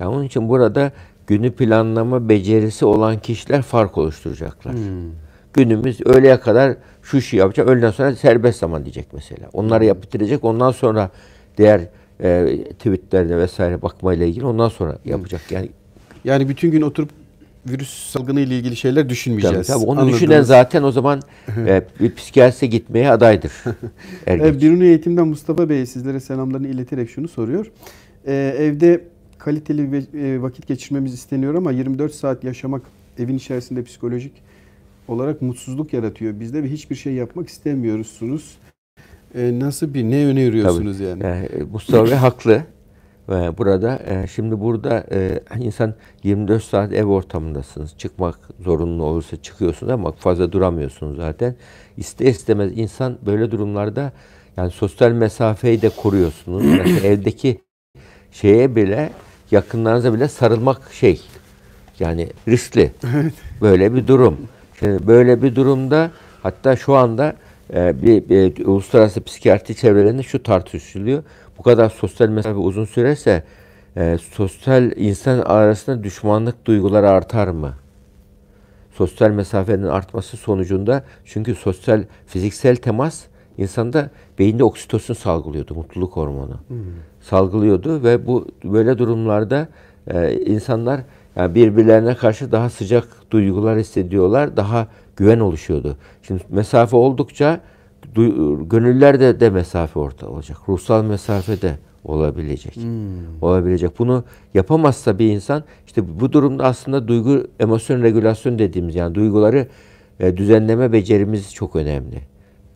Yani onun için burada günü planlama becerisi olan kişiler fark oluşturacaklar. Hmm günümüz öğleye kadar şu işi yapacak. Öğleden sonra serbest zaman diyecek mesela. Onları yapıp bitirecek. Ondan sonra diğer e, tweetlerine vesaire bakmayla ilgili ondan sonra yapacak. Yani yani bütün gün oturup virüs salgını ile ilgili şeyler düşünmeyeceğiz. Tabii, tabii. Onu Anladınız. düşünen zaten o zaman e, bir psikiyatriste gitmeye adaydır. *laughs* evet, Biruni Eğitim'den Mustafa Bey sizlere selamlarını ileterek şunu soruyor. Ee, evde kaliteli e, vakit geçirmemiz isteniyor ama 24 saat yaşamak evin içerisinde psikolojik olarak mutsuzluk yaratıyor bizde ve hiçbir şey yapmak istemiyorsunuz. E, nasıl bir ne öneriyorsunuz Tabii. yani? yani e, Mustafa *laughs* Bey haklı. Ve burada e, şimdi burada e, insan 24 saat ev ortamındasınız. Çıkmak zorunlu olursa çıkıyorsunuz ama fazla duramıyorsunuz zaten. İste istemez insan böyle durumlarda yani sosyal mesafeyi de koruyorsunuz. *clears throat* Mesela evdeki şeye bile yakınlarınıza bile sarılmak şey yani riskli. Evet. Böyle bir durum. Şimdi böyle bir durumda hatta şu anda e, bir, bir uluslararası psikiyatri çevrelerinde şu tartışılıyor. Bu kadar sosyal mesafe uzun sürerse e, sosyal insan arasında düşmanlık duyguları artar mı? Sosyal mesafenin artması sonucunda çünkü sosyal fiziksel temas insanda beyinde oksitosin salgılıyordu, mutluluk hormonu. Hmm. Salgılıyordu ve bu böyle durumlarda e, insanlar yani birbirlerine karşı daha sıcak duygular hissediyorlar, daha güven oluşuyordu. Şimdi mesafe oldukça gönüllerde de mesafe orta olacak. Ruhsal mesafe de olabilecek. Hmm. Olabilecek. Bunu yapamazsa bir insan işte bu durumda aslında duygu emosyon regülasyon dediğimiz yani duyguları e, düzenleme becerimiz çok önemli.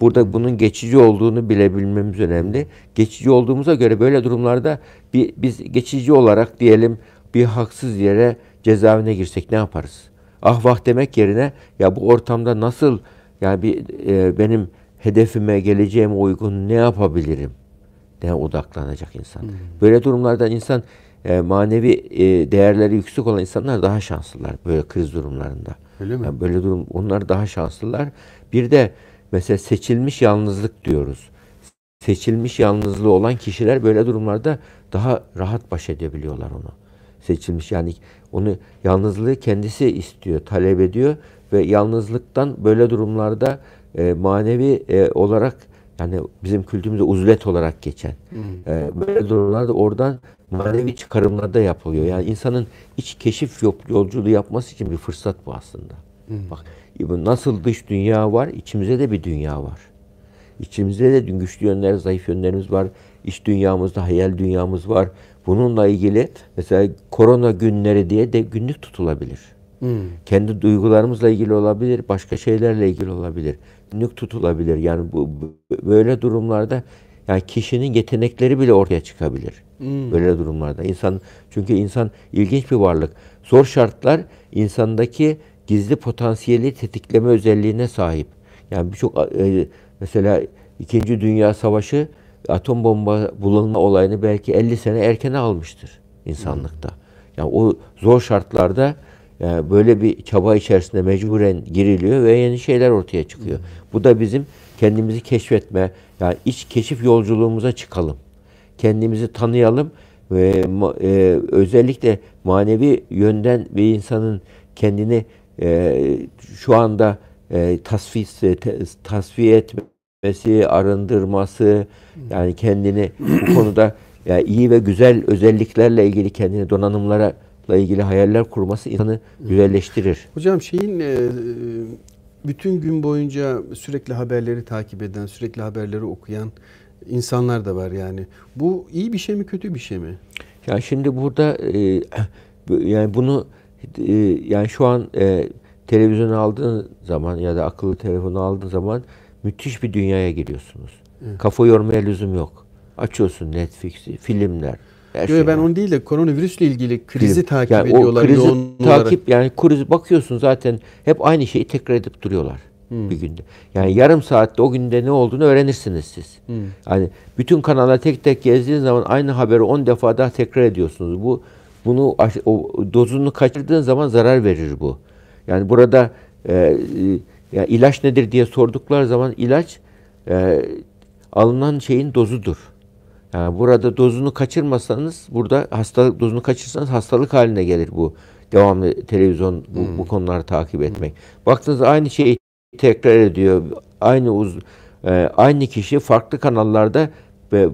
Burada bunun geçici olduğunu bilebilmemiz önemli. Geçici olduğumuza göre böyle durumlarda bir, biz geçici olarak diyelim bir haksız yere cezaevine girsek ne yaparız? Ah vah demek yerine ya bu ortamda nasıl yani bir e, benim hedefime, geleceğime uygun ne yapabilirim? Ne odaklanacak insan. Hmm. Böyle durumlarda insan e, manevi e, değerleri yüksek olan insanlar daha şanslılar böyle kriz durumlarında. Öyle mi? Yani böyle durum onlar daha şanslılar. Bir de mesela seçilmiş yalnızlık diyoruz. Seçilmiş yalnızlığı olan kişiler böyle durumlarda daha rahat baş edebiliyorlar onu. Seçilmiş yani onu yalnızlığı kendisi istiyor, talep ediyor ve yalnızlıktan böyle durumlarda e, manevi e, olarak yani bizim kültürümüzde uzlet olarak geçen hmm. e, böyle durumlarda oradan manevi çıkarımlar da yapılıyor. Yani insanın iç keşif yolculuğu yapması için bir fırsat bu aslında. Hmm. Bak nasıl dış dünya var, içimizde de bir dünya var. İçimizde de güçlü yönler, zayıf yönlerimiz var. İç dünyamızda hayal dünyamız var. Bununla ilgili mesela korona günleri diye de günlük tutulabilir. Hmm. Kendi duygularımızla ilgili olabilir, başka şeylerle ilgili olabilir. Günlük tutulabilir. Yani bu böyle durumlarda yani kişinin yetenekleri bile ortaya çıkabilir. Hmm. Böyle durumlarda insan çünkü insan ilginç bir varlık. Zor şartlar insandaki gizli potansiyeli tetikleme özelliğine sahip. Yani birçok e, mesela İkinci Dünya Savaşı atom bomba bulunma olayını belki 50 sene erken almıştır insanlıkta. Yani o zor şartlarda yani böyle bir çaba içerisinde mecburen giriliyor ve yeni şeyler ortaya çıkıyor. Bu da bizim kendimizi keşfetme, yani iç keşif yolculuğumuza çıkalım. Kendimizi tanıyalım ve e, özellikle manevi yönden bir insanın kendini e, şu anda e, tasfiye, tasfiye etmesi, arındırması, yani kendini bu konuda *clears throat* yani iyi ve güzel özelliklerle ilgili kendini donanımlara ilgili hayaller kurması insanı güzelleştirir. Hocam şeyin e, bütün gün boyunca sürekli haberleri takip eden, sürekli haberleri okuyan insanlar da var yani. Bu iyi bir şey mi, kötü bir şey mi? Ya şimdi burada e, *clears throat* yani bunu e, yani şu an televizyonu aldığın zaman ya da akıllı telefonu aldığın zaman müthiş bir dünyaya giriyorsunuz. Evet. Kafa yormaya lüzum yok. Açıyorsun Netflix'i, filmler. Her Yo, şey ben onu değil de koronavirüsle ilgili krizi Film. takip yani ediyorlar. O krizi takip olarak. yani kriz bakıyorsun zaten hep aynı şeyi tekrar edip duruyorlar hmm. bir günde. Yani yarım saatte o günde ne olduğunu öğrenirsiniz siz. Hmm. Yani bütün kanallar tek tek gezdiğiniz zaman aynı haberi 10 defa daha tekrar ediyorsunuz. Bu bunu o dozunu kaçırdığın zaman zarar verir bu. Yani burada e, e, yani ilaç nedir diye sordukları zaman ilaç e, alınan şeyin dozudur. Yani burada dozunu kaçırmasanız, burada hastalık dozunu kaçırsanız hastalık haline gelir bu. Devamlı televizyon bu, hmm. bu konuları takip etmek. Hmm. Baktığınızda aynı şeyi tekrar ediyor. Aynı uz, e, aynı kişi farklı kanallarda ve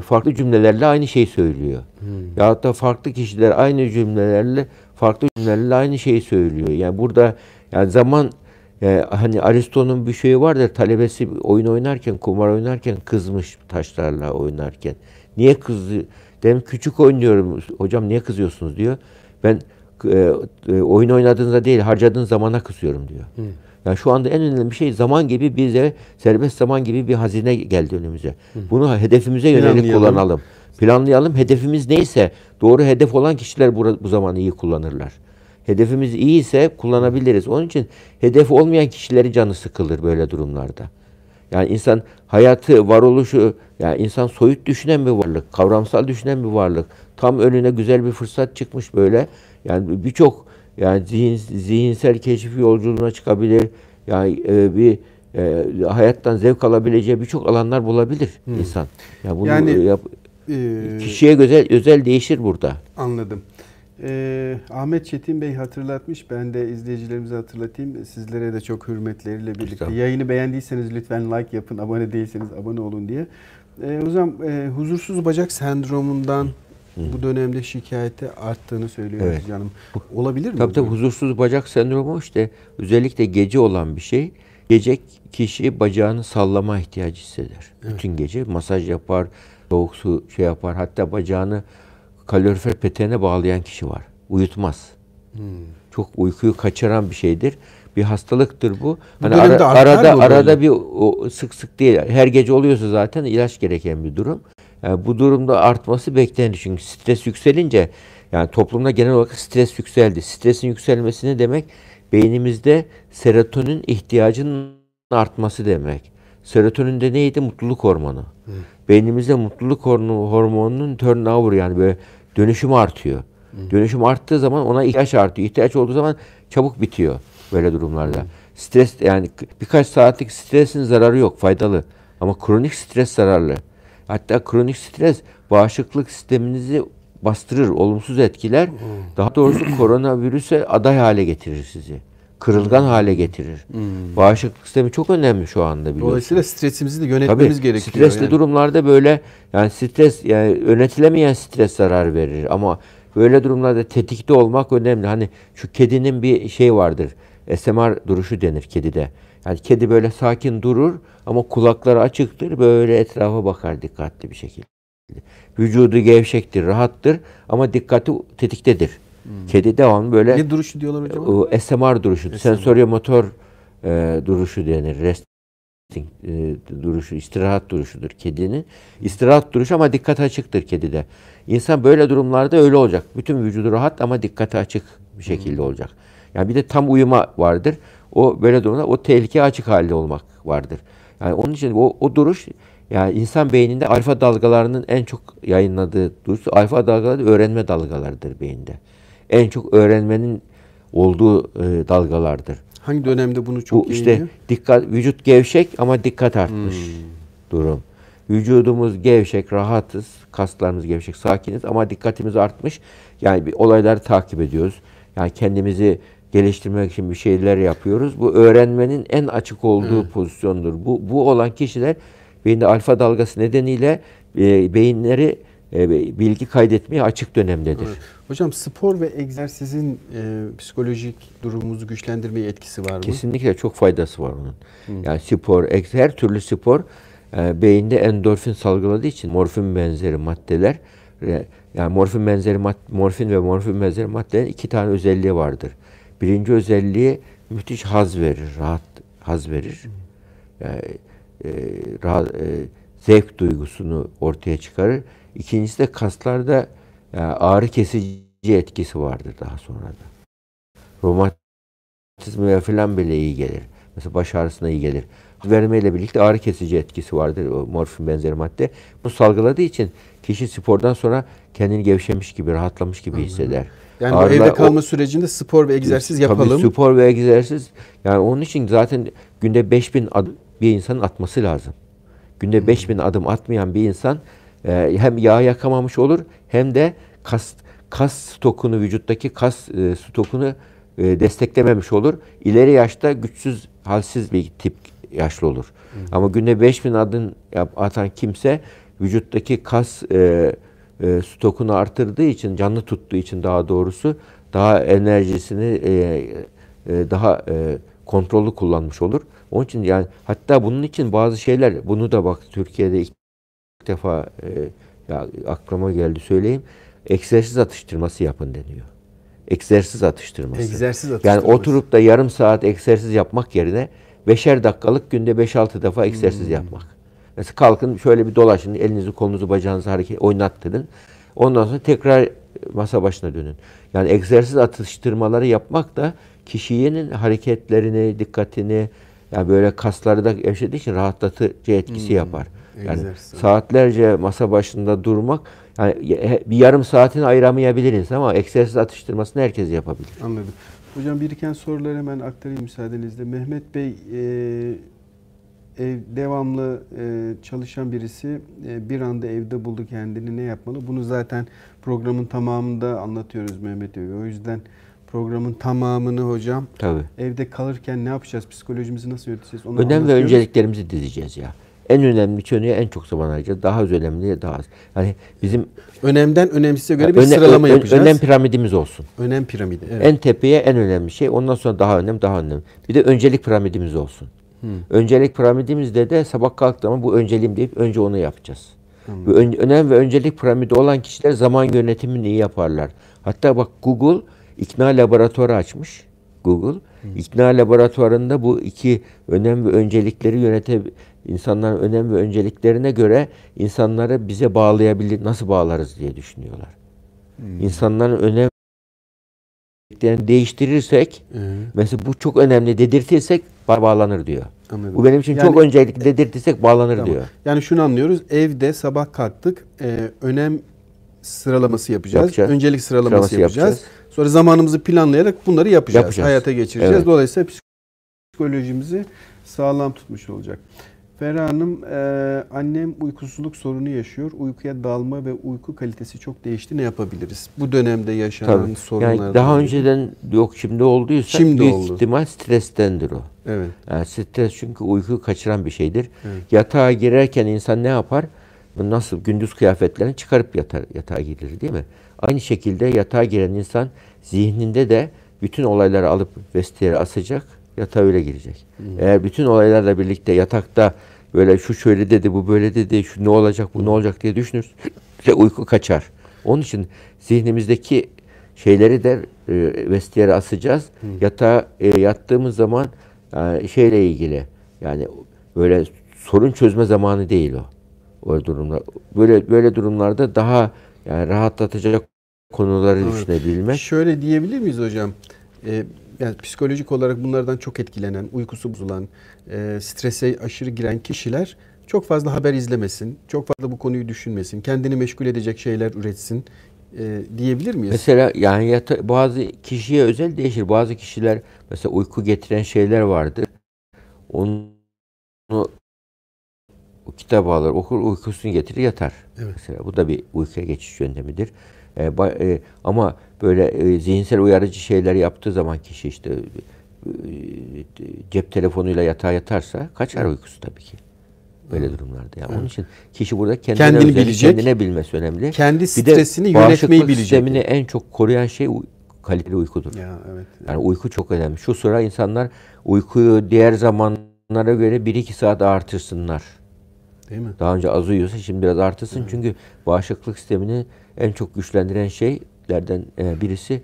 farklı cümlelerle aynı şeyi söylüyor. Hmm. Ya da farklı kişiler aynı cümlelerle farklı cümlelerle aynı şeyi söylüyor. Yani burada yani zaman yani hani Aristo'nun bir şeyi vardır. Talebesi oyun oynarken, kumar oynarken kızmış taşlarla oynarken. Niye kızdı? Dedim küçük oynuyorum. Hocam niye kızıyorsunuz diyor. Ben e, e, oyun oynadığınızda değil, harcadığın zamana kızıyorum diyor. Hı. Yani şu anda en önemli bir şey zaman gibi bize serbest zaman gibi bir hazine geldi önümüze. Hı. Bunu hedefimize yönelik kullanalım. Planlayalım. Hedefimiz neyse doğru hedef olan kişiler bu, bu zamanı iyi kullanırlar. Hedefimiz iyi ise kullanabiliriz. Onun için hedef olmayan kişileri canı sıkılır böyle durumlarda. Yani insan hayatı, varoluşu, yani insan soyut düşünen bir varlık, kavramsal düşünen bir varlık. Tam önüne güzel bir fırsat çıkmış böyle. Yani birçok yani zihin, zihinsel keşif yolculuğuna çıkabilir. Yani e, bir e, hayattan zevk alabileceği birçok alanlar bulabilir hmm. insan. Yani bunu yani, yap, e, kişiye özel özel değişir burada. Anladım. Ee, Ahmet Çetin Bey hatırlatmış. Ben de izleyicilerimize hatırlatayım. Sizlere de çok hürmetleriyle birlikte. Yayını beğendiyseniz lütfen like yapın. Abone değilseniz abone olun diye. Ee, hocam e, huzursuz bacak sendromundan Hı. bu dönemde şikayete arttığını söylüyor evet. canım. Olabilir mi? Tabii tabii huzursuz bacak sendromu işte özellikle gece olan bir şey. Gece kişi bacağını sallama ihtiyacı hisseder. Evet. Bütün gece masaj yapar, soğuk su şey yapar. Hatta bacağını kalorifer peteğine bağlayan kişi var. Uyutmaz. Hmm. Çok uykuyu kaçıran bir şeydir. bir hastalıktır bu. Bu Hani ara- arada arada bir o, sık sık değil. Her gece oluyorsa zaten ilaç gereken bir durum. Yani bu durumda artması beklenir çünkü stres yükselince yani toplumda genel olarak stres yükseldi. Stresin yükselmesi ne demek? Beynimizde serotonin ihtiyacının artması demek. Serotonin de neydi? Mutluluk hormonu. Beynimizde mutluluk hormonu, hormonunun turnover yani böyle dönüşüm artıyor. Dönüşüm arttığı zaman ona ihtiyaç artıyor. İhtiyaç olduğu zaman çabuk bitiyor böyle durumlarda. Stres yani birkaç saatlik stresin zararı yok, faydalı. Ama kronik stres zararlı. Hatta kronik stres bağışıklık sisteminizi bastırır, olumsuz etkiler. Daha doğrusu koronavirüse aday hale getirir sizi. Kırılgan hale getirir. Bağışıklık sistemi çok önemli şu anda biliyorsunuz. Dolayısıyla stresimizi de Tabii yönetmemiz gerekiyor. stresli yani. durumlarda böyle yani stres yani yönetilemeyen stres zarar verir ama böyle durumlarda tetikte olmak önemli. Hani şu kedinin bir şey vardır. SMR duruşu denir kedide. Yani kedi böyle sakin durur ama kulakları açıktır. Böyle etrafa bakar dikkatli bir şekilde. Vücudu gevşektir, rahattır ama dikkati tetiktedir. Kedi devamlı böyle Ne duruşu diyorlar hocam? o SMR duruşu, sensoryomotor e, duruşu denir. Resting e, duruşu, istirahat duruşudur kedinin. İstirahat duruşu ama dikkat açıktır kedide. İnsan böyle durumlarda öyle olacak. Bütün vücudu rahat ama dikkati açık bir şekilde olacak. Yani bir de tam uyuma vardır. O böyle durumda o tehlike açık halde olmak vardır. Yani onun için o, o duruş yani insan beyninde alfa dalgalarının en çok yayınladığı duruş alfa dalgaları öğrenme dalgalarıdır beyinde. En çok öğrenmenin olduğu e, dalgalardır. Hangi dönemde bunu çok Bu işte yayınlıyor? dikkat vücut gevşek ama dikkat artmış durum. Vücudumuz gevşek, rahatız, kaslarımız gevşek, sakiniz ama dikkatimiz artmış. Yani bir olayları takip ediyoruz. Yani kendimizi geliştirmek için bir şeyler yapıyoruz. Bu öğrenmenin en açık olduğu pozisyondur. Bu bu olan kişiler beyinde alfa dalgası nedeniyle e, beyinleri e, bilgi kaydetmeye açık dönemdedir. Hocam spor ve egzersizin e, psikolojik durumumuzu güçlendirmeye etkisi var mı? Kesinlikle çok faydası var onun. Yani spor, her türlü spor e, beyinde endorfin salgıladığı için morfin benzeri maddeler e, yani morfin benzeri mad- morfin ve morfin benzeri maddelerin iki tane özelliği vardır. Birinci özelliği müthiş haz verir, rahat haz verir. Yani, e, rahat, e, zevk duygusunu ortaya çıkarır. İkincisi de kaslarda e, ağrı kesici etkisi vardır daha sonra da. Romatizmaya falan bile iyi gelir. Mesela baş ağrısına iyi gelir. Vermeyle birlikte ağrı kesici etkisi vardır o morfin benzeri madde. Bu salgıladığı için kişi spordan sonra kendini gevşemiş gibi, rahatlamış gibi hisseder. Yani Ağrılar- evde o- kalma sürecinde spor ve egzersiz yapalım. Tabii spor ve egzersiz. Yani onun için zaten günde 5000 adım bir insanın atması lazım. Günde 5000 adım atmayan bir insan e, hem yağ yakamamış olur hem de kas kas stokunu vücuttaki kas e, stokunu e, desteklememiş olur. İleri yaşta güçsüz, halsiz bir tip yaşlı olur. Ama günde 5000 adım yap- atan kimse vücuttaki kas e, e, stokunu artırdığı için, canlı tuttuğu için daha doğrusu daha enerjisini e, e, daha e, kontrollü kullanmış olur. Onun için yani hatta bunun için bazı şeyler bunu da bak Türkiye'de ilk defa e, ya aklıma geldi söyleyeyim. Egzersiz atıştırması yapın deniyor. Egzersiz atıştırması. Egzersiz Yani atıştırması. oturup da yarım saat egzersiz yapmak yerine beşer dakikalık günde 5-6 defa egzersiz Hmm. yapmak. Mesela kalkın şöyle bir dolaşın, elinizi kolunuzu bacağınızı hareket oynattırın. Ondan sonra tekrar masa başına dönün. Yani egzersiz atıştırmaları yapmak da kişinin hareketlerini, dikkatini yani böyle kasları da gevşediği için rahatlatıcı etkisi yapar. Yani. Egzersiz. saatlerce masa başında durmak yani bir yarım saatini ayıramayabiliriz ama egzersiz atıştırmasını herkes yapabilir. Anladım. Hocam biriken soruları hemen aktarayım müsaadenizle. Mehmet Bey e, ev devamlı e, çalışan birisi e, bir anda evde buldu kendini ne yapmalı? Bunu zaten programın tamamında anlatıyoruz Mehmet Bey. O yüzden programın tamamını hocam Tabii. evde kalırken ne yapacağız? Psikolojimizi nasıl yöneteceğiz? Onu Önem ve önceliklerimizi dizeceğiz ya. En önemli konuya en çok zaman ayıracağız. Daha az önemliye daha az. Yani bizim Önemden önemsize göre bir öne- sıralama ö- yapacağız. önem piramidimiz olsun. Önem piramidi. Evet. En tepeye en önemli şey. Ondan sonra daha önemli, daha önemli. Bir de öncelik piramidimiz olsun. Öncelik piramidimizde de sabah kalktığımda bu önceliğim deyip önce onu yapacağız. Bu ön- önem ve öncelik piramidi olan kişiler zaman yönetimini iyi yaparlar. Hatta bak Google ikna laboratuvarı açmış. Google İkna laboratuvarında bu iki önem ve öncelikleri yönete insanların önem ve önceliklerine göre insanları bize bağlayabilir nasıl bağlarız diye düşünüyorlar. Hmm. İnsanların önem değiştirirsek Hı. mesela bu çok önemli dedirtirsek bağlanır diyor. Anladım. Bu benim için yani, çok öncelikli dedirtirsek bağlanır tamam. diyor. Yani şunu anlıyoruz. Evde sabah kalktık. E, önem sıralaması yapacağız. yapacağız. Öncelik sıralaması, sıralaması yapacağız. yapacağız. Sonra zamanımızı planlayarak bunları yapacağız. yapacağız. Hayata geçireceğiz. Evet. Dolayısıyla psikolojimizi sağlam tutmuş olacak. Ferah Hanım, e, annem uykusuzluk sorunu yaşıyor. Uykuya dalma ve uyku kalitesi çok değişti. Ne yapabiliriz? Bu dönemde yaşanan Tabii. sorunlar. Yani daha önceden yok şimdi olduysa şimdi büyük oldu. ihtimal strestendir o. Evet. Yani stres çünkü uyku kaçıran bir şeydir. Evet. Yatağa girerken insan ne yapar? Nasıl gündüz kıyafetlerini çıkarıp yatar, yatağa girir değil mi? Aynı şekilde yatağa giren insan zihninde de bütün olayları alıp vestiyere asacak, yatağa öyle girecek. Hmm. Eğer bütün olaylarla birlikte yatakta böyle şu şöyle dedi, bu böyle dedi, şu ne olacak, bu ne olacak diye düşünürse *laughs* uyku kaçar. Onun için zihnimizdeki şeyleri de e, vestiyere asacağız. Hmm. Yatağa e, yattığımız zaman e, şeyle ilgili yani böyle sorun çözme zamanı değil o. O durumlar böyle böyle durumlarda daha yani rahatlatacak konuları evet. düşünebilmek. Şöyle diyebilir miyiz hocam? Ee, yani psikolojik olarak bunlardan çok etkilenen, uykusu bozulan, e, strese aşırı giren kişiler çok fazla haber izlemesin, çok fazla bu konuyu düşünmesin, kendini meşgul edecek şeyler üretsin e, diyebilir miyiz? Mesela yani yata, bazı kişiye özel değişir. Bazı kişiler mesela uyku getiren şeyler vardır. Onu o kitabı alır, okur, uykusunu getirir, yatar. Evet. Mesela bu da bir uykuya geçiş yöntemidir. E, ba, e, ama böyle e, zihinsel uyarıcı şeyler yaptığı zaman kişi işte e, cep telefonuyla yatağa yatarsa kaçar uykusu tabii ki. Böyle durumlarda. Yani evet. Onun için kişi burada kendine kendini özel, bilecek, kendine bilmesi önemli. Kendi stresini yönetmeyi bilecek. sistemini en çok koruyan şey kaliteli uykudur. Ya, evet. Yani uyku çok önemli. Şu sıra insanlar uykuyu diğer zamanlara göre 1-2 saat artırsınlar. Değil mi? Daha önce az uyuyorsa şimdi biraz artırsın. Evet. Çünkü bağışıklık sistemini en çok güçlendiren şeylerden e, birisi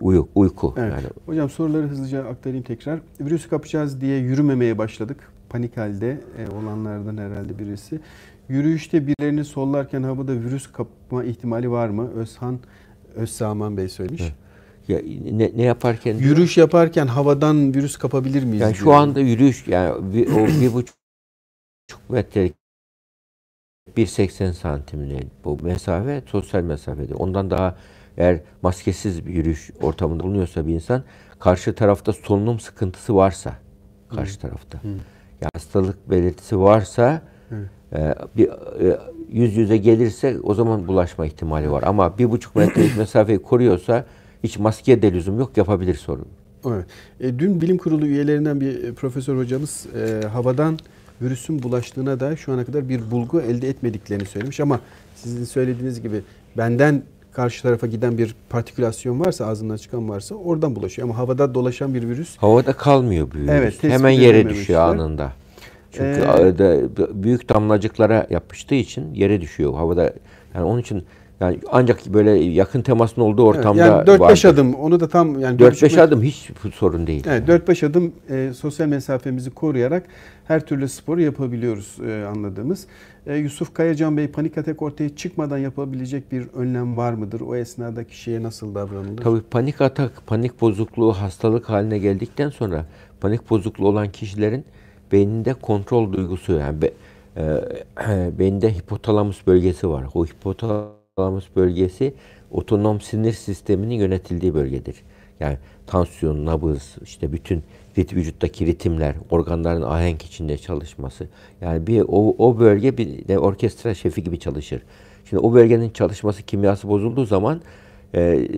uyu, uyku. Evet. Yani. Hocam soruları hızlıca aktarayım tekrar. Virüsü kapacağız diye yürümemeye başladık. Panik halde e, olanlardan herhalde birisi. Yürüyüşte birilerini sollarken havada virüs kapma ihtimali var mı? Özhan Özsaman Bey söylemiş. Evet. Ya ne, ne yaparken? Yürüyüş yaparken havadan virüs kapabilir miyiz? Yani şu anda yürüyüş yani bir, o bir buçuk metrelik 1.80 santimli bu mesafe sosyal mesafede. Ondan daha eğer maskesiz bir yürüyüş ortamında bulunuyorsa bir insan karşı tarafta solunum sıkıntısı varsa karşı tarafta Hı. yani hastalık belirtisi varsa e, bir e, yüz yüze gelirse o zaman bulaşma ihtimali var. Ama bir buçuk metrelik *clears throat* mesafeyi koruyorsa hiç maskeye de lüzum yok yapabilir sorun. Evet. E, dün bilim kurulu üyelerinden bir profesör hocamız e, havadan virüsün bulaştığına da şu ana kadar bir bulgu elde etmediklerini söylemiş ama sizin söylediğiniz gibi benden karşı tarafa giden bir partikülasyon varsa ağzından çıkan varsa oradan bulaşıyor ama havada dolaşan bir virüs havada kalmıyor bu virüs. Evet, Hemen yere düşüyor anında. Çünkü ee, büyük damlacıklara yapıştığı için yere düşüyor havada. Yani onun için yani ancak böyle yakın temasın olduğu ortamda evet, yani 4-5 adım onu da tam yani 4-5 adım hiç sorun değil. Evet 4-5 adım e, sosyal mesafemizi koruyarak her türlü sporu yapabiliyoruz e, anladığımız. E, Yusuf Kayacan Bey panik atak ortaya çıkmadan yapabilecek bir önlem var mıdır? O esnada kişiye nasıl davranılır? Tabii panik atak, panik bozukluğu hastalık haline geldikten sonra panik bozukluğu olan kişilerin beyninde kontrol duygusu yani be, e, *clears throat* beyinde hipotalamus bölgesi var. O hipotalamus hipotalamus bölgesi otonom sinir sisteminin yönetildiği bölgedir. Yani tansiyon, nabız, işte bütün rit, vücuttaki ritimler, organların ahenk içinde çalışması. Yani bir o, o bölge bir de orkestra şefi gibi çalışır. Şimdi o bölgenin çalışması, kimyası bozulduğu zaman e,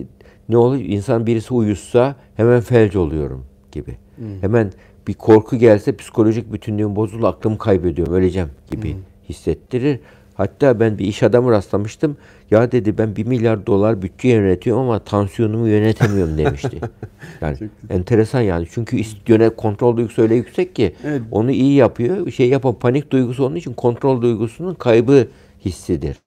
ne olur? İnsan birisi uyusa hemen felç oluyorum gibi. Hmm. Hemen bir korku gelse psikolojik bütünlüğüm bozulur, aklımı kaybediyorum, öleceğim gibi hmm. hissettirir. Hatta ben bir iş adamı rastlamıştım. Ya dedi ben bir milyar dolar bütçe yönetiyorum ama tansiyonumu yönetemiyorum *laughs* demişti. Yani enteresan yani. Çünkü yönet kontrol duygusu öyle yüksek ki evet. onu iyi yapıyor. Şey yapan panik duygusu onun için kontrol duygusunun kaybı hissidir.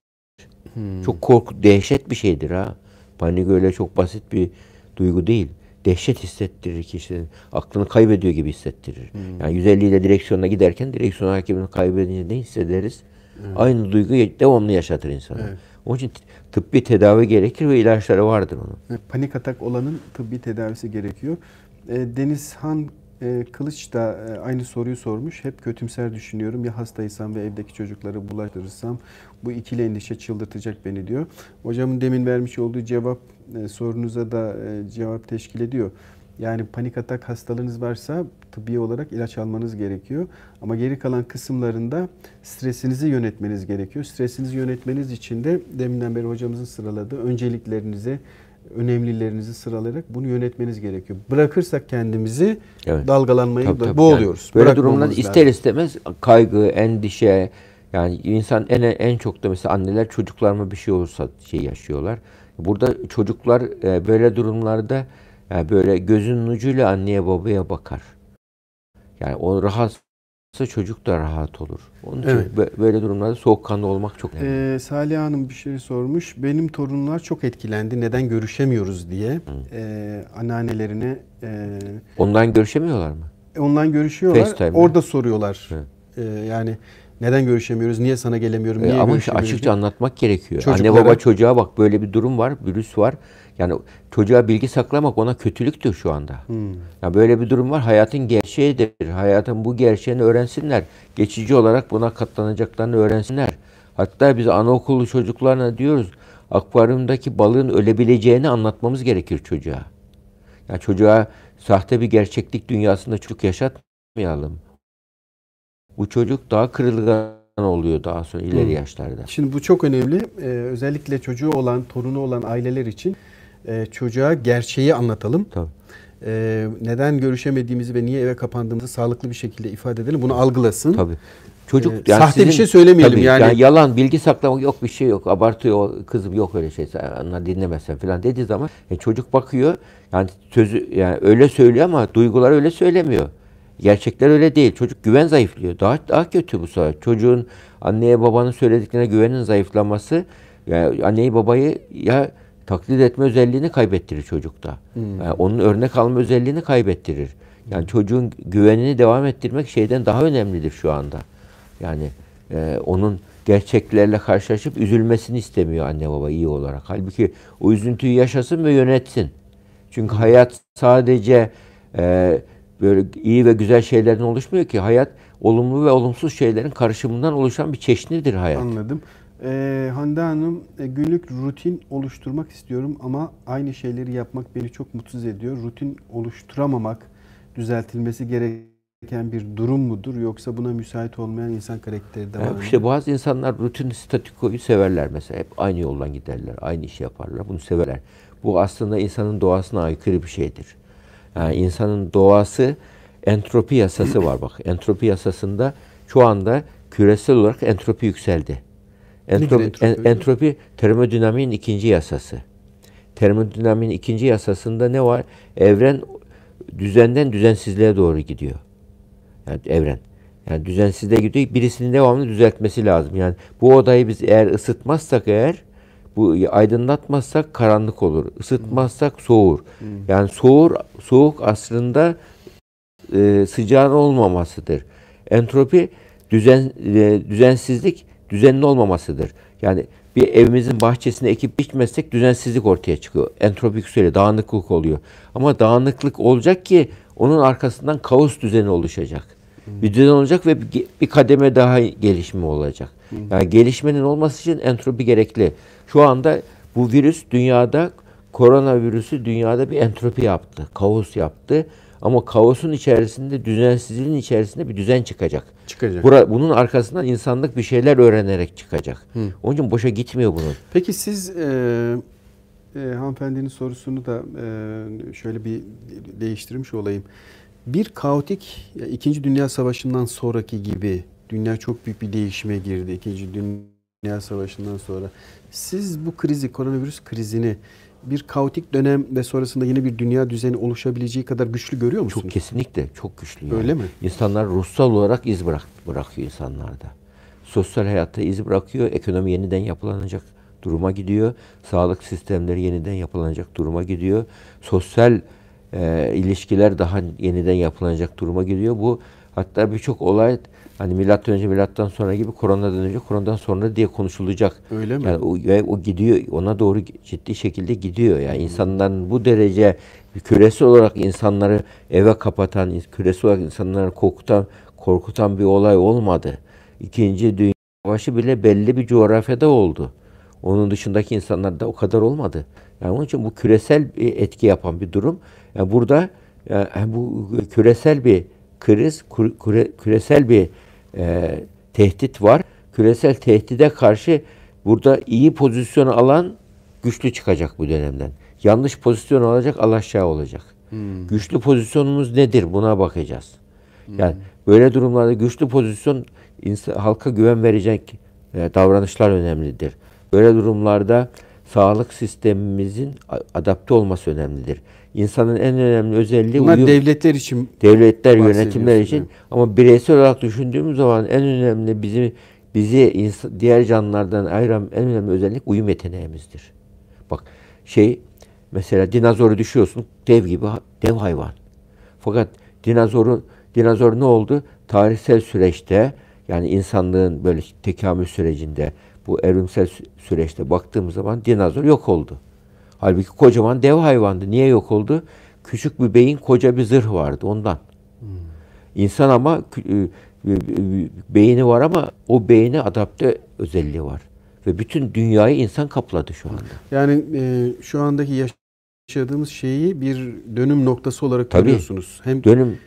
Hmm. Çok korku, dehşet bir şeydir ha. Panik öyle çok basit bir duygu değil. dehşet hissettirir kişinin. Aklını kaybediyor gibi hissettirir. Hmm. Yani 150 ile direksiyona giderken direksiyon hakimini kaybedince ne hissederiz? Hmm. Aynı duyguyu devamlı yaşatır insana. Evet. Onun için tıbbi tedavi gerekir ve ilaçları vardır onun. Panik atak olanın tıbbi tedavisi gerekiyor. E, Deniz Han e, Kılıç da e, aynı soruyu sormuş. Hep kötümser düşünüyorum. Ya hastaysam ve evdeki çocukları bulaştırırsam bu ikili endişe çıldırtacak beni diyor. Hocamın demin vermiş olduğu cevap sorunuza da cevap teşkil ediyor. Yani panik atak hastalığınız varsa tıbbi olarak ilaç almanız gerekiyor. Ama geri kalan kısımlarında stresinizi yönetmeniz gerekiyor. Stresinizi yönetmeniz için de deminden beri hocamızın sıraladığı önceliklerinizi, önemlilerinizi sıralayarak bunu yönetmeniz gerekiyor. Bırakırsak kendimizi evet. dalgalanmayı tabii, tabii. boğuluyoruz. Yani böyle durumlarda ister istemez kaygı, endişe yani insan en en çok da mesela anneler çocuklarıma bir şey olursa şey yaşıyorlar. Burada çocuklar e, böyle durumlarda yani böyle gözünün ucuyla anneye babaya bakar. Yani o rahatsa çocuk da rahat olur. Onun için evet. böyle durumlarda soğukkanlı olmak çok önemli. Ee, Salih Hanım bir şey sormuş. Benim torunlar çok etkilendi. Neden görüşemiyoruz diye. Ee, anneannelerine... E, Ondan görüşemiyorlar mı? Ondan görüşüyorlar. FaceTime Orada soruyorlar. Ee, yani neden görüşemiyoruz? Niye sana gelemiyorum? Niye e, ama işte açıkça anlatmak gerekiyor. Çocuklara... Anne baba çocuğa bak böyle bir durum var, virüs var. Yani çocuğa bilgi saklamak ona kötülüktür şu anda. Hmm. Yani böyle bir durum var. Hayatın gerçeğidir. Hayatın bu gerçeğini öğrensinler. Geçici olarak buna katlanacaklarını öğrensinler. Hatta biz anaokulu çocuklarına diyoruz akvaryumdaki balığın ölebileceğini anlatmamız gerekir çocuğa. Yani çocuğa sahte bir gerçeklik dünyasında çocuk yaşatmayalım. Bu çocuk daha kırılgan oluyor daha sonra ileri hmm. yaşlarda. Şimdi bu çok önemli. Ee, özellikle çocuğu olan, torunu olan aileler için e, çocuğa gerçeği anlatalım. Tabii. E, neden görüşemediğimizi ve niye eve kapandığımızı sağlıklı bir şekilde ifade edelim. Bunu algılasın. Tabii. Çocuk e, yani sahte sizin, bir şey söylemeyelim tabii, yani. yani. Yalan, bilgi saklamak yok bir şey yok. Abartıyor kızım yok öyle şey. Sen dinlemezsen falan dediği zaman e, çocuk bakıyor. Yani sözü yani öyle söylüyor ama duygular öyle söylemiyor. Gerçekler öyle değil. Çocuk güven zayıflıyor. Daha daha kötü bu sefer. Çocuğun anneye babanın söylediklerine güvenin zayıflaması yani anneyi babayı ya taklit etme özelliğini kaybettirir çocukta. Hmm. Yani onun örnek alma özelliğini kaybettirir. Yani çocuğun güvenini devam ettirmek şeyden daha önemlidir şu anda. Yani e, onun gerçeklerle karşılaşıp üzülmesini istemiyor anne baba iyi olarak. Halbuki o üzüntüyü yaşasın ve yönetsin. Çünkü hayat sadece e, böyle iyi ve güzel şeylerden oluşmuyor ki. Hayat olumlu ve olumsuz şeylerin karışımından oluşan bir çeşnidir hayat. Anladım. Ee, Hande Hanım e, günlük rutin oluşturmak istiyorum ama aynı şeyleri yapmak beni çok mutsuz ediyor. Rutin oluşturamamak düzeltilmesi gereken bir durum mudur yoksa buna müsait olmayan insan karakteri de var mı? İşte bazı insanlar rutin statikoyu severler mesela. Hep aynı yoldan giderler, aynı işi yaparlar. Bunu severler. Bu aslında insanın doğasına aykırı bir şeydir. Yani insanın doğası entropi yasası var bak. *clears throat* Entropi yasasında şu anda küresel olarak entropi yükseldi. Entropi, entropi? En, entropi termodinamiğin ikinci yasası. Termodinamiğin ikinci yasasında ne var? Evren düzenden düzensizliğe doğru gidiyor. Yani evren. Yani düzensizliğe gidiyor. Birisinin devamlı düzeltmesi lazım. Yani bu odayı biz eğer ısıtmazsak eğer bu aydınlatmazsak karanlık olur. Isıtmazsak soğur. Hmm. Yani soğur soğuk aslında e, sıcağın olmamasıdır. Entropi düzen e, düzensizlik düzenli olmamasıdır. Yani bir evimizin bahçesine ekip biçmezsek düzensizlik ortaya çıkıyor. Entropik süre, dağınıklık oluyor. Ama dağınıklık olacak ki onun arkasından kaos düzeni oluşacak. Hmm. Bir düzen olacak ve bir, kademe daha gelişme olacak. Hmm. Yani gelişmenin olması için entropi gerekli. Şu anda bu virüs dünyada koronavirüsü dünyada bir entropi yaptı, kaos yaptı. Ama kaosun içerisinde, düzensizliğin içerisinde bir düzen çıkacak. Çıkacak. Bura, bunun arkasından insanlık bir şeyler öğrenerek çıkacak. Hı. Onun için boşa gitmiyor bunun. Peki siz e, e, hanımefendinin sorusunu da e, şöyle bir değiştirmiş olayım. Bir kaotik, İkinci Dünya Savaşı'ndan sonraki gibi dünya çok büyük bir değişime girdi. İkinci Dünya Savaşı'ndan sonra. Siz bu krizi, koronavirüs krizini bir kaotik dönem ve sonrasında yeni bir dünya düzeni oluşabileceği kadar güçlü görüyor musunuz? Çok kesinlikle çok güçlü. Yani. Öyle mi? İnsanlar ruhsal olarak iz bırak, bırakıyor insanlarda. Sosyal hayatta iz bırakıyor, ekonomi yeniden yapılanacak duruma gidiyor. Sağlık sistemleri yeniden yapılanacak duruma gidiyor. Sosyal e, ilişkiler daha yeniden yapılacak duruma gidiyor. Bu hatta birçok olay hani milattan önce milattan sonra gibi koronadan önce koronadan sonra diye konuşulacak. Öyle mi? Yani o, o gidiyor ona doğru ciddi şekilde gidiyor. Yani hmm. insanların bu derece küresel olarak insanları eve kapatan, küresel olarak insanları korkutan, korkutan bir olay olmadı. İkinci Dünya Savaşı bile belli bir coğrafyada oldu. Onun dışındaki insanlarda o kadar olmadı. Yani onun için bu küresel bir etki yapan bir durum. Yani burada yani bu küresel bir kriz, küre, küresel bir e, tehdit var. Küresel tehdide karşı burada iyi pozisyon alan güçlü çıkacak bu dönemden. Yanlış pozisyon alacak alaşağı olacak. Hmm. Güçlü pozisyonumuz nedir? Buna bakacağız. Hmm. Yani böyle durumlarda güçlü pozisyon insan, halka güven verecek e, davranışlar önemlidir. Böyle durumlarda sağlık sistemimizin adapte olması önemlidir. İnsanın en önemli özelliği Bunlar uyum. devletler için devletler yönetimler için ama bireysel olarak düşündüğümüz zaman en önemli bizim bizi diğer canlılardan ayıran en önemli özellik uyum yeteneğimizdir. Bak şey mesela dinozoru düşüyorsun dev gibi dev hayvan. Fakat dinozoru dinozor ne oldu? Tarihsel süreçte yani insanlığın böyle tekamül sürecinde bu evrimsel süreçte baktığımız zaman dinozor yok oldu. Halbuki kocaman dev hayvandı. Niye yok oldu? Küçük bir beyin, koca bir zırh vardı ondan. Hmm. İnsan ama e, e, beyni var ama o beyni adapte özelliği var. Ve bütün dünyayı insan kapladı şu anda. Yani e, şu andaki yaşadığımız şeyi bir dönüm noktası olarak Tabii, görüyorsunuz. Hem dönüm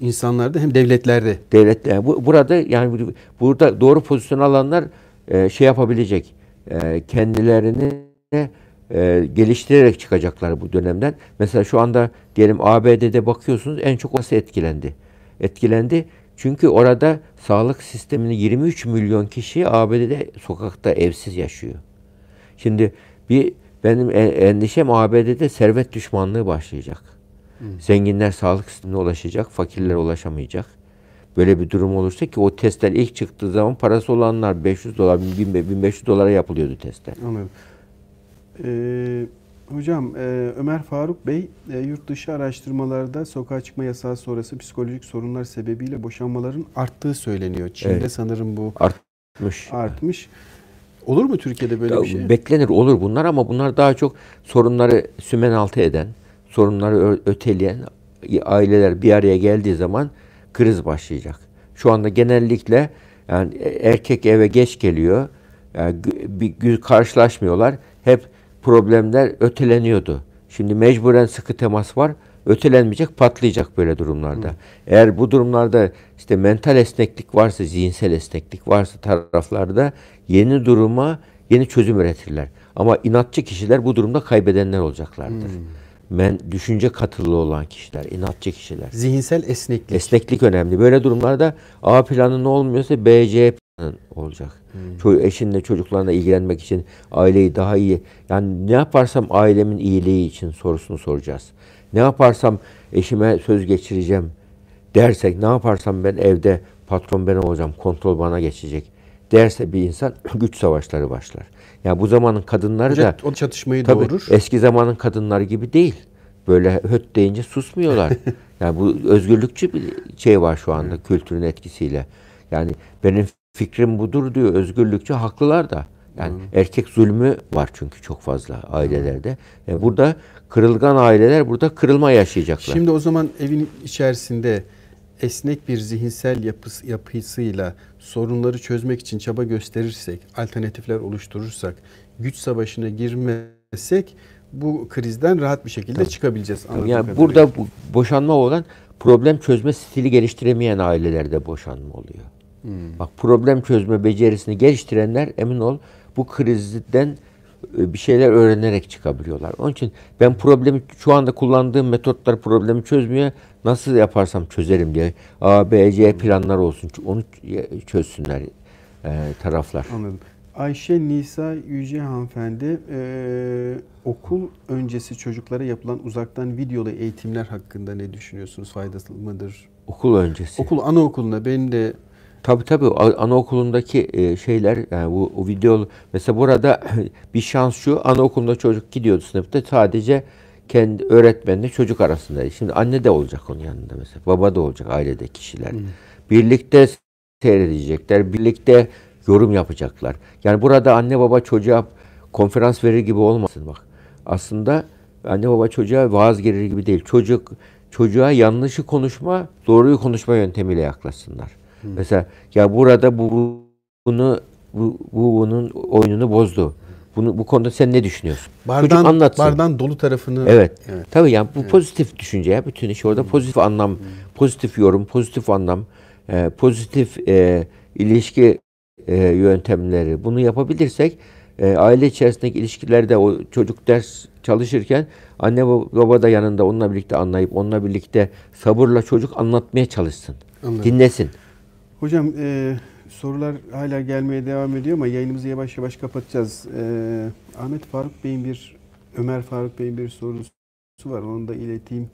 insanlarda hem devletlerde. Devletler. Bu, burada yani burada doğru pozisyon alanlar e, şey yapabilecek. E, kendilerini e, geliştirerek çıkacaklar bu dönemden. Mesela şu anda diyelim ABD'de bakıyorsunuz en çok nasıl etkilendi? Etkilendi çünkü orada sağlık sistemini 23 milyon kişi ABD'de sokakta evsiz yaşıyor. Şimdi bir benim endişem ABD'de servet düşmanlığı başlayacak. Hı. Zenginler sağlık sistemine ulaşacak, fakirler ulaşamayacak. Böyle bir durum olursa ki o testler ilk çıktığı zaman parası olanlar 500 dolar, 1500 dolara yapılıyordu testler. Anladım. Ee, hocam e, Ömer Faruk Bey e, yurt dışı araştırmalarda sokağa çıkma yasağı sonrası psikolojik sorunlar sebebiyle boşanmaların arttığı söyleniyor. Çin'de evet. sanırım bu artmış. Artmış. Olur mu Türkiye'de böyle ya, bir şey? Beklenir olur bunlar ama bunlar daha çok sorunları sümen altı eden, sorunları öteleyen aileler bir araya geldiği zaman kriz başlayacak. Şu anda genellikle yani erkek eve geç geliyor. Yani bir karşılaşmıyorlar. Hep problemler öteleniyordu. Şimdi mecburen sıkı temas var. Ötelenmeyecek, patlayacak böyle durumlarda. Hı. Eğer bu durumlarda işte mental esneklik varsa, zihinsel esneklik varsa taraflarda yeni duruma yeni çözüm üretirler. Ama inatçı kişiler bu durumda kaybedenler olacaklardır. Hmm. Men, düşünce katıllı olan kişiler, inatçı kişiler. Zihinsel esneklik. Esneklik önemli. Böyle durumlarda A planı ne olmuyorsa B, C olacak. Hmm. Eşinle çocuklarla ilgilenmek için aileyi daha iyi yani ne yaparsam ailemin iyiliği için sorusunu soracağız. Ne yaparsam eşime söz geçireceğim dersek ne yaparsam ben evde patron ben olacağım kontrol bana geçecek derse bir insan *clears throat* güç savaşları başlar. Yani bu zamanın kadınları da o çatışmayı tabii, doğurur. Eski zamanın kadınları gibi değil. Böyle höt deyince susmuyorlar. *laughs* yani bu özgürlükçü bir şey var şu anda kültürün etkisiyle. Yani benim fikrim budur diyor özgürlükçü haklılar da. Yani hmm. erkek zulmü var çünkü çok fazla ailelerde. Yani burada kırılgan aileler burada kırılma yaşayacaklar. Şimdi o zaman evin içerisinde esnek bir zihinsel yapısı, yapısıyla sorunları çözmek için çaba gösterirsek, alternatifler oluşturursak, güç savaşına girmesek bu krizden rahat bir şekilde Tabii. çıkabileceğiz. Yani kadarıyla. burada bu, boşanma olan problem çözme stili geliştiremeyen ailelerde boşanma oluyor. Hmm. Bak problem çözme becerisini geliştirenler emin ol bu krizden e, bir şeyler öğrenerek çıkabiliyorlar. Onun için ben problemi şu anda kullandığım metotlar problemi çözmüyor. Nasıl yaparsam çözerim diye A, B, C planlar olsun. Onu çözsünler e, taraflar. Anladım. Ayşe Nisa Yüce hanımefendi e, okul öncesi çocuklara yapılan uzaktan videolu eğitimler hakkında ne düşünüyorsunuz? Faydası mıdır? Okul öncesi. Okul anaokulunda benim de Tabii tabii anaokulundaki e, şeyler yani bu o video mesela burada *clears throat* bir şans şu anaokulunda çocuk gidiyordu sınıfta sadece kendi öğretmenle çocuk arasında. Şimdi anne de olacak onun yanında mesela. Baba da olacak ailede kişiler. Birlikte seyredecekler. Birlikte yorum yapacaklar. Yani burada anne baba çocuğa konferans verir gibi olmasın bak. Aslında anne baba çocuğa vaaz gelir gibi değil. Çocuk çocuğa yanlışı konuşma, doğruyu konuşma yöntemiyle yaklaşsınlar. Mesela ya burada bu bunu bu, bu bunun oyununu bozdu. Bunu bu konuda sen ne düşünüyorsun? Bardan, Çocuk anlatsın. bardan dolu tarafını Evet. Evet. Tabii yani bu pozitif düşünce ya bütün iş orada pozitif anlam, pozitif yorum, pozitif anlam, e, pozitif e, ilişki e, yöntemleri bunu yapabilirsek e, aile içerisindeki ilişkilerde o çocuk ders çalışırken anne bab- baba da yanında onunla birlikte anlayıp onunla birlikte sabırla çocuk anlatmaya çalışsın. Anladım. Dinlesin. Hocam e, sorular hala gelmeye devam ediyor ama yayınımızı yavaş yavaş kapatacağız. E, Ahmet Faruk Bey'in bir, Ömer Faruk Bey'in bir sorusu var. Onu da ileteyim.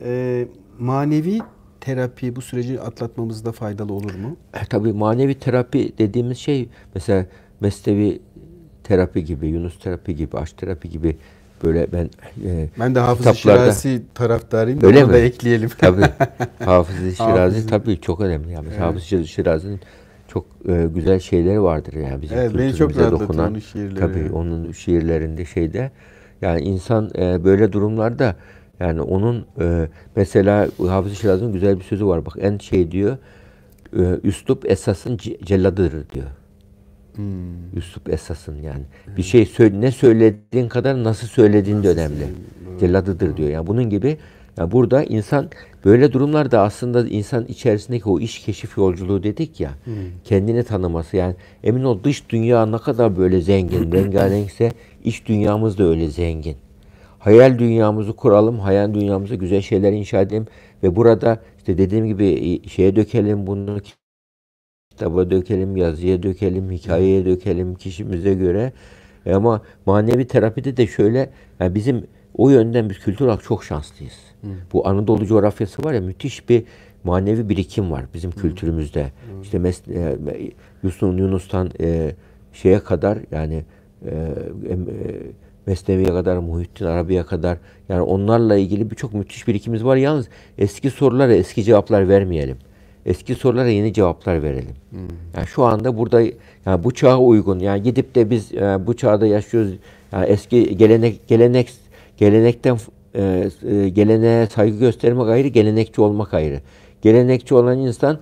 E, manevi terapi bu süreci atlatmamızda faydalı olur mu? E, tabii manevi terapi dediğimiz şey mesela mesnevi terapi gibi, Yunus terapi gibi, aşk terapi gibi böyle ben e, Ben de Hafız Şirazi taraftarıyım. Öyle Onu mi? da ekleyelim. tabii *laughs* Hafız-ı Şirazi Hafız- tabii çok önemli. Yani mesela Evet. Hafız-ı Şirazi'nin çok e, güzel şeyleri vardır yani bizim Evet, beni çok dokunan. onun şiirleri. Tabii onun şiirlerinde şeyde yani insan e, böyle durumlarda yani onun e, mesela Hafız-ı Şirazi'nin güzel bir sözü var. Bak en şey diyor e, üslup esasın ce- celladıdır diyor. Hmm. Üslup esasın yani. Bir şey söyle, ne söylediğin kadar nasıl söylediğin de önemli. Celladıdır diyor. Yani bunun gibi yani burada insan böyle durumlarda aslında insan içerisindeki o iş keşif yolculuğu dedik ya kendini tanıması yani emin ol dış dünya ne kadar böyle zengin *clears throat* rengarenkse iç dünyamız da öyle zengin. Hayal dünyamızı kuralım, hayal dünyamıza güzel şeyler inşa edelim ve burada işte dediğim gibi şeye dökelim bunu kitaba dökelim, yazıya dökelim, hikayeye dökelim kişimize göre. E ama manevi terapide de şöyle, yani bizim o yönden biz kültür olarak çok şanslıyız. Bu Anadolu coğrafyası var ya müthiş bir manevi birikim var bizim kültürümüzde. İşte mes, e, Yusuf Yunus'tan e, şeye kadar yani e, e, Mesnevi'ye kadar, Muhittin Arabi'ye kadar yani onlarla ilgili birçok müthiş birikimimiz var. Yalnız eski sorulara eski cevaplar vermeyelim. Eski sorulara yeni cevaplar verelim. Yani şu anda burada yani bu çağa uygun yani gidip de biz e, bu çağda yaşıyoruz. Yani eski gelenek gelenek gelenekten e, e, geleneğe saygı göstermek ayrı, gelenekçi olmak ayrı. Gelenekçi olan insan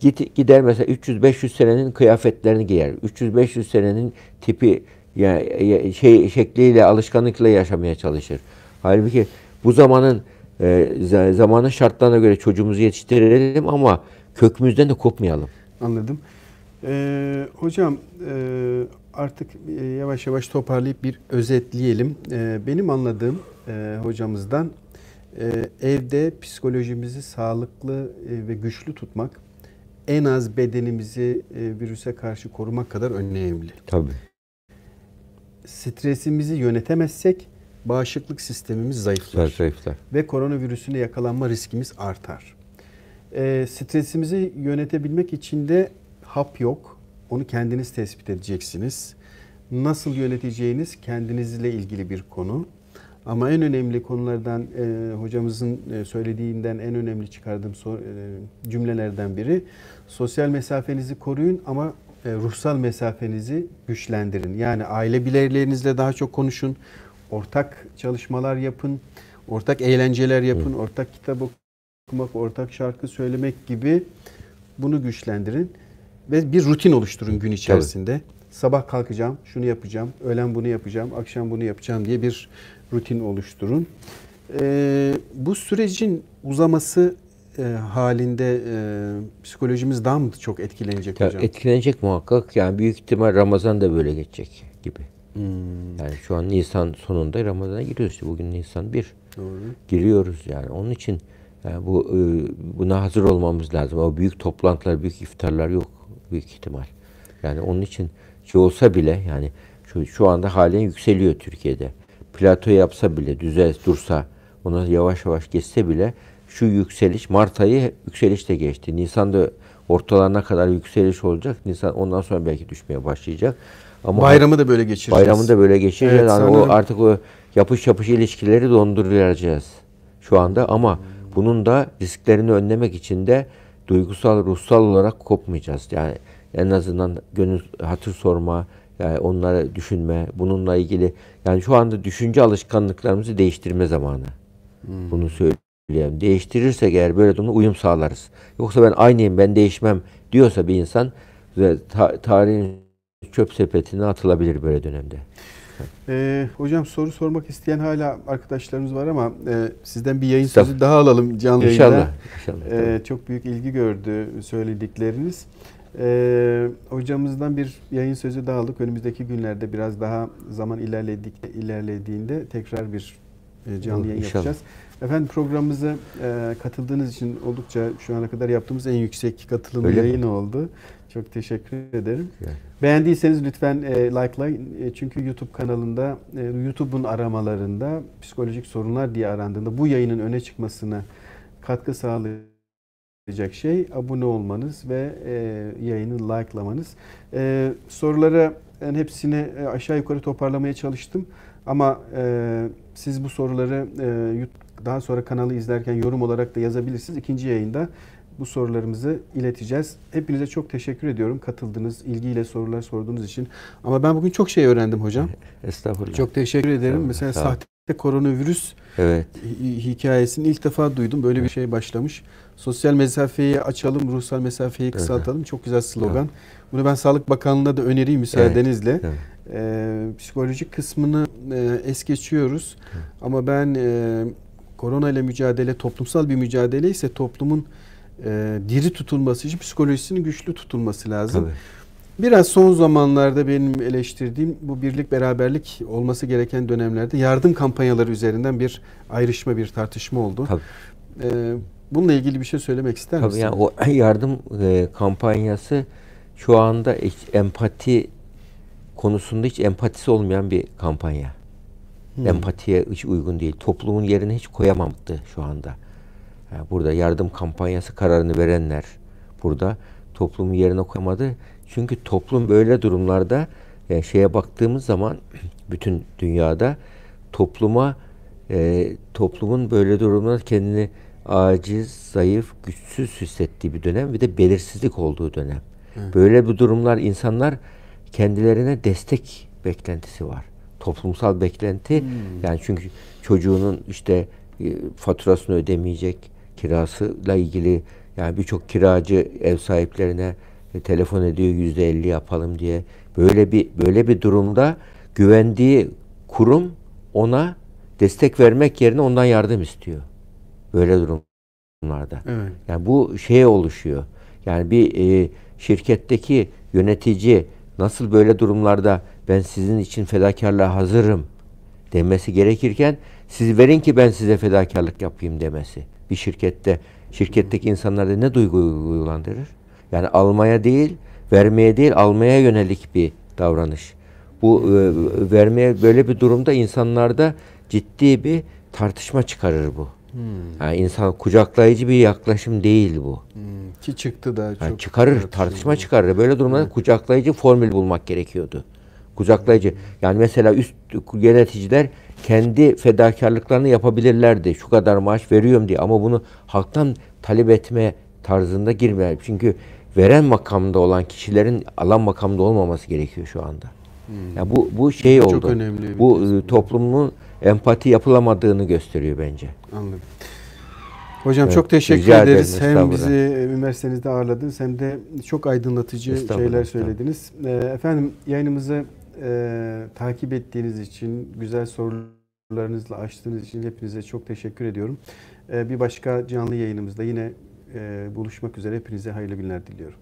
git, gider mesela 300-500 senenin kıyafetlerini giyer. 300-500 senenin tipi yani şey şekliyle alışkanlıkla yaşamaya çalışır. Halbuki bu zamanın e, za- zamanın şartlarına göre çocuğumuzu yetiştirelim ama kökümüzden de kopmayalım. Anladım. Ee, hocam e, artık e, yavaş yavaş toparlayıp bir özetleyelim. Ee, benim anladığım e, hocamızdan e, evde psikolojimizi sağlıklı e, ve güçlü tutmak en az bedenimizi e, virüse karşı korumak kadar önemli. Tabii. Stresimizi yönetemezsek bağışıklık sistemimiz zayıflar Zayıflar. ve koronavirüsüne yakalanma riskimiz artar. E, stresimizi yönetebilmek için de hap yok. Onu kendiniz tespit edeceksiniz. Nasıl yöneteceğiniz kendinizle ilgili bir konu. Ama en önemli konulardan e, hocamızın e, söylediğinden en önemli çıkardığım so- e, cümlelerden biri sosyal mesafenizi koruyun ama e, ruhsal mesafenizi güçlendirin. Yani aile bireylerinizle daha çok konuşun, ortak çalışmalar yapın, ortak eğlenceler yapın, ortak kitap okumak, ortak şarkı söylemek gibi bunu güçlendirin ve bir rutin oluşturun gün içerisinde. Sabah kalkacağım, şunu yapacağım, öğlen bunu yapacağım, akşam bunu yapacağım diye bir rutin oluşturun. Ee, bu sürecin uzaması e, halinde e, psikolojimiz daha mı çok etkilenecek Ya hocam? etkilenecek muhakkak. Yani büyük ihtimal Ramazan da böyle geçecek gibi. Hmm, Yani şu an Nisan sonunda Ramazan'a giriyoruz. İşte bugün Nisan 1. doğru. Giriyoruz yani. Onun için yani bu e, buna hazır olmamız lazım. O büyük toplantılar, büyük iftarlar yok büyük ihtimal. Yani onun için şey olsa bile yani şu, şu anda halen yükseliyor Türkiye'de. Plato yapsa bile, düzel dursa, ona yavaş yavaş geçse bile şu yükseliş Mart ayı yükselişte geçti. Nisan'da ortalarına kadar yükseliş olacak. Nisan ondan sonra belki düşmeye başlayacak. Ama Bayramı da böyle geçireceğiz. Bayramı da böyle geçireceğiz. Evet, yani sanırım- o artık o yapış yapış ilişkileri donduracağız şu anda ama bunun da risklerini önlemek için de duygusal, ruhsal olarak kopmayacağız. Yani en azından gönül hatır sorma, yani onları düşünme, bununla ilgili yani şu anda düşünce alışkanlıklarımızı değiştirme zamanı. Hmm. Bunu söyleyeyim. Değiştirirsek eğer böyle durumda uyum sağlarız. Yoksa ben aynıyım, ben değişmem diyorsa bir insan ta- tarihin çöp sepetine atılabilir böyle dönemde. Ee, hocam soru sormak isteyen hala arkadaşlarımız var ama e, sizden bir yayın sözü daha alalım canlı inşallah, yayında. İnşallah. Ee, çok büyük ilgi gördü söyledikleriniz. Ee, hocamızdan bir yayın sözü daha aldık. Önümüzdeki günlerde biraz daha zaman ilerledik, ilerlediğinde tekrar bir e, canlı yayın inşallah. yapacağız. Efendim programımıza e, katıldığınız için oldukça şu ana kadar yaptığımız en yüksek katılımlı Öyle yayın mi? oldu. Çok teşekkür ederim. Yani. Beğendiyseniz lütfen e, likelayın. E, çünkü YouTube kanalında, e, YouTube'un aramalarında psikolojik sorunlar diye arandığında bu yayının öne çıkmasına katkı sağlayacak şey abone olmanız ve e, yayını likelamanız. E, sorulara yani hepsini e, aşağı yukarı toparlamaya çalıştım. Ama e, siz bu soruları e, daha sonra kanalı izlerken yorum olarak da yazabilirsiniz. İkinci yayında bu sorularımızı ileteceğiz. Hepinize çok teşekkür ediyorum katıldığınız, ilgiyle sorular sorduğunuz için. Ama ben bugün çok şey öğrendim hocam. *laughs* Estağfurullah. Çok teşekkür ederim. Mesela sahte koronavirüs evet. hikayesini ilk defa duydum. Böyle bir şey başlamış. Sosyal mesafeyi açalım, ruhsal mesafeyi kısaltalım. Evet. Çok güzel slogan. Evet. Bunu ben Sağlık Bakanlığı'na da önereyim müsaadenizle. Evet. Evet. Ee, psikolojik kısmını e, es geçiyoruz. Evet. Ama ben e, korona ile mücadele toplumsal bir mücadele ise toplumun e, diri tutulması için psikolojisinin güçlü tutulması lazım. Tabii. Biraz son zamanlarda benim eleştirdiğim bu birlik beraberlik olması gereken dönemlerde yardım kampanyaları üzerinden bir ayrışma, bir tartışma oldu. Tabii. Ee, bununla ilgili bir şey söylemek ister Tabii misin? Yani o *laughs* yardım e, kampanyası şu anda hiç empati konusunda hiç empatisi olmayan bir kampanya. Hmm. Empatiye hiç uygun değil. Toplumun yerine hiç koyamadı şu anda. Yani burada yardım kampanyası kararını verenler burada toplumun yerine koyamadı. Çünkü toplum böyle durumlarda yani e, şeye baktığımız zaman *clears throat* bütün dünyada topluma e, toplumun böyle durumlarda kendini aciz, zayıf, güçsüz hissettiği bir dönem ve de belirsizlik olduğu dönem. Hı. Böyle bir durumlar insanlar kendilerine destek beklentisi var. Toplumsal beklenti hmm. yani çünkü çocuğunun işte e, faturasını ödemeyecek, kirasıyla ilgili yani birçok kiracı ev sahiplerine e, telefon ediyor yüzde elli yapalım diye. Böyle bir böyle bir durumda güvendiği kurum ona destek vermek yerine ondan yardım istiyor. Böyle durumlarda. Evet. Yani bu şeye oluşuyor. Yani bir e, şirketteki yönetici nasıl böyle durumlarda ben sizin için fedakarlığa hazırım demesi gerekirken siz verin ki ben size fedakarlık yapayım demesi. Bir şirkette şirketteki insanlarda ne duygu uygulandırır? Yani almaya değil, vermeye değil, almaya yönelik bir davranış. Bu e, vermeye böyle bir durumda insanlarda ciddi bir tartışma çıkarır bu. Hmm. Yani insan kucaklayıcı bir yaklaşım değil bu. Hmm. Ki çıktı da çok. Yani çıkarır, tartışma çıkarır. Böyle durumlarda evet. kucaklayıcı formül bulmak gerekiyordu. Kucaklayıcı. Yani mesela üst yöneticiler kendi fedakarlıklarını yapabilirlerdi. Şu kadar maaş veriyorum diye ama bunu halktan talep etme tarzında girme. Çünkü veren makamda olan kişilerin alan makamda olmaması gerekiyor şu anda. Hmm. Yani bu bu şey oldu. Çok önemli. Bu e, toplumun empati yapılamadığını gösteriyor bence. Anladım. Hocam evet, çok teşekkür ederiz. hem bizi üniversitenizde ağırladınız hem de çok aydınlatıcı şeyler söylediniz. Ee, efendim yayınımızı e, takip ettiğiniz için, güzel sorularınızla açtığınız için hepinize çok teşekkür ediyorum. E, bir başka canlı yayınımızda yine e, buluşmak üzere hepinize hayırlı günler diliyorum.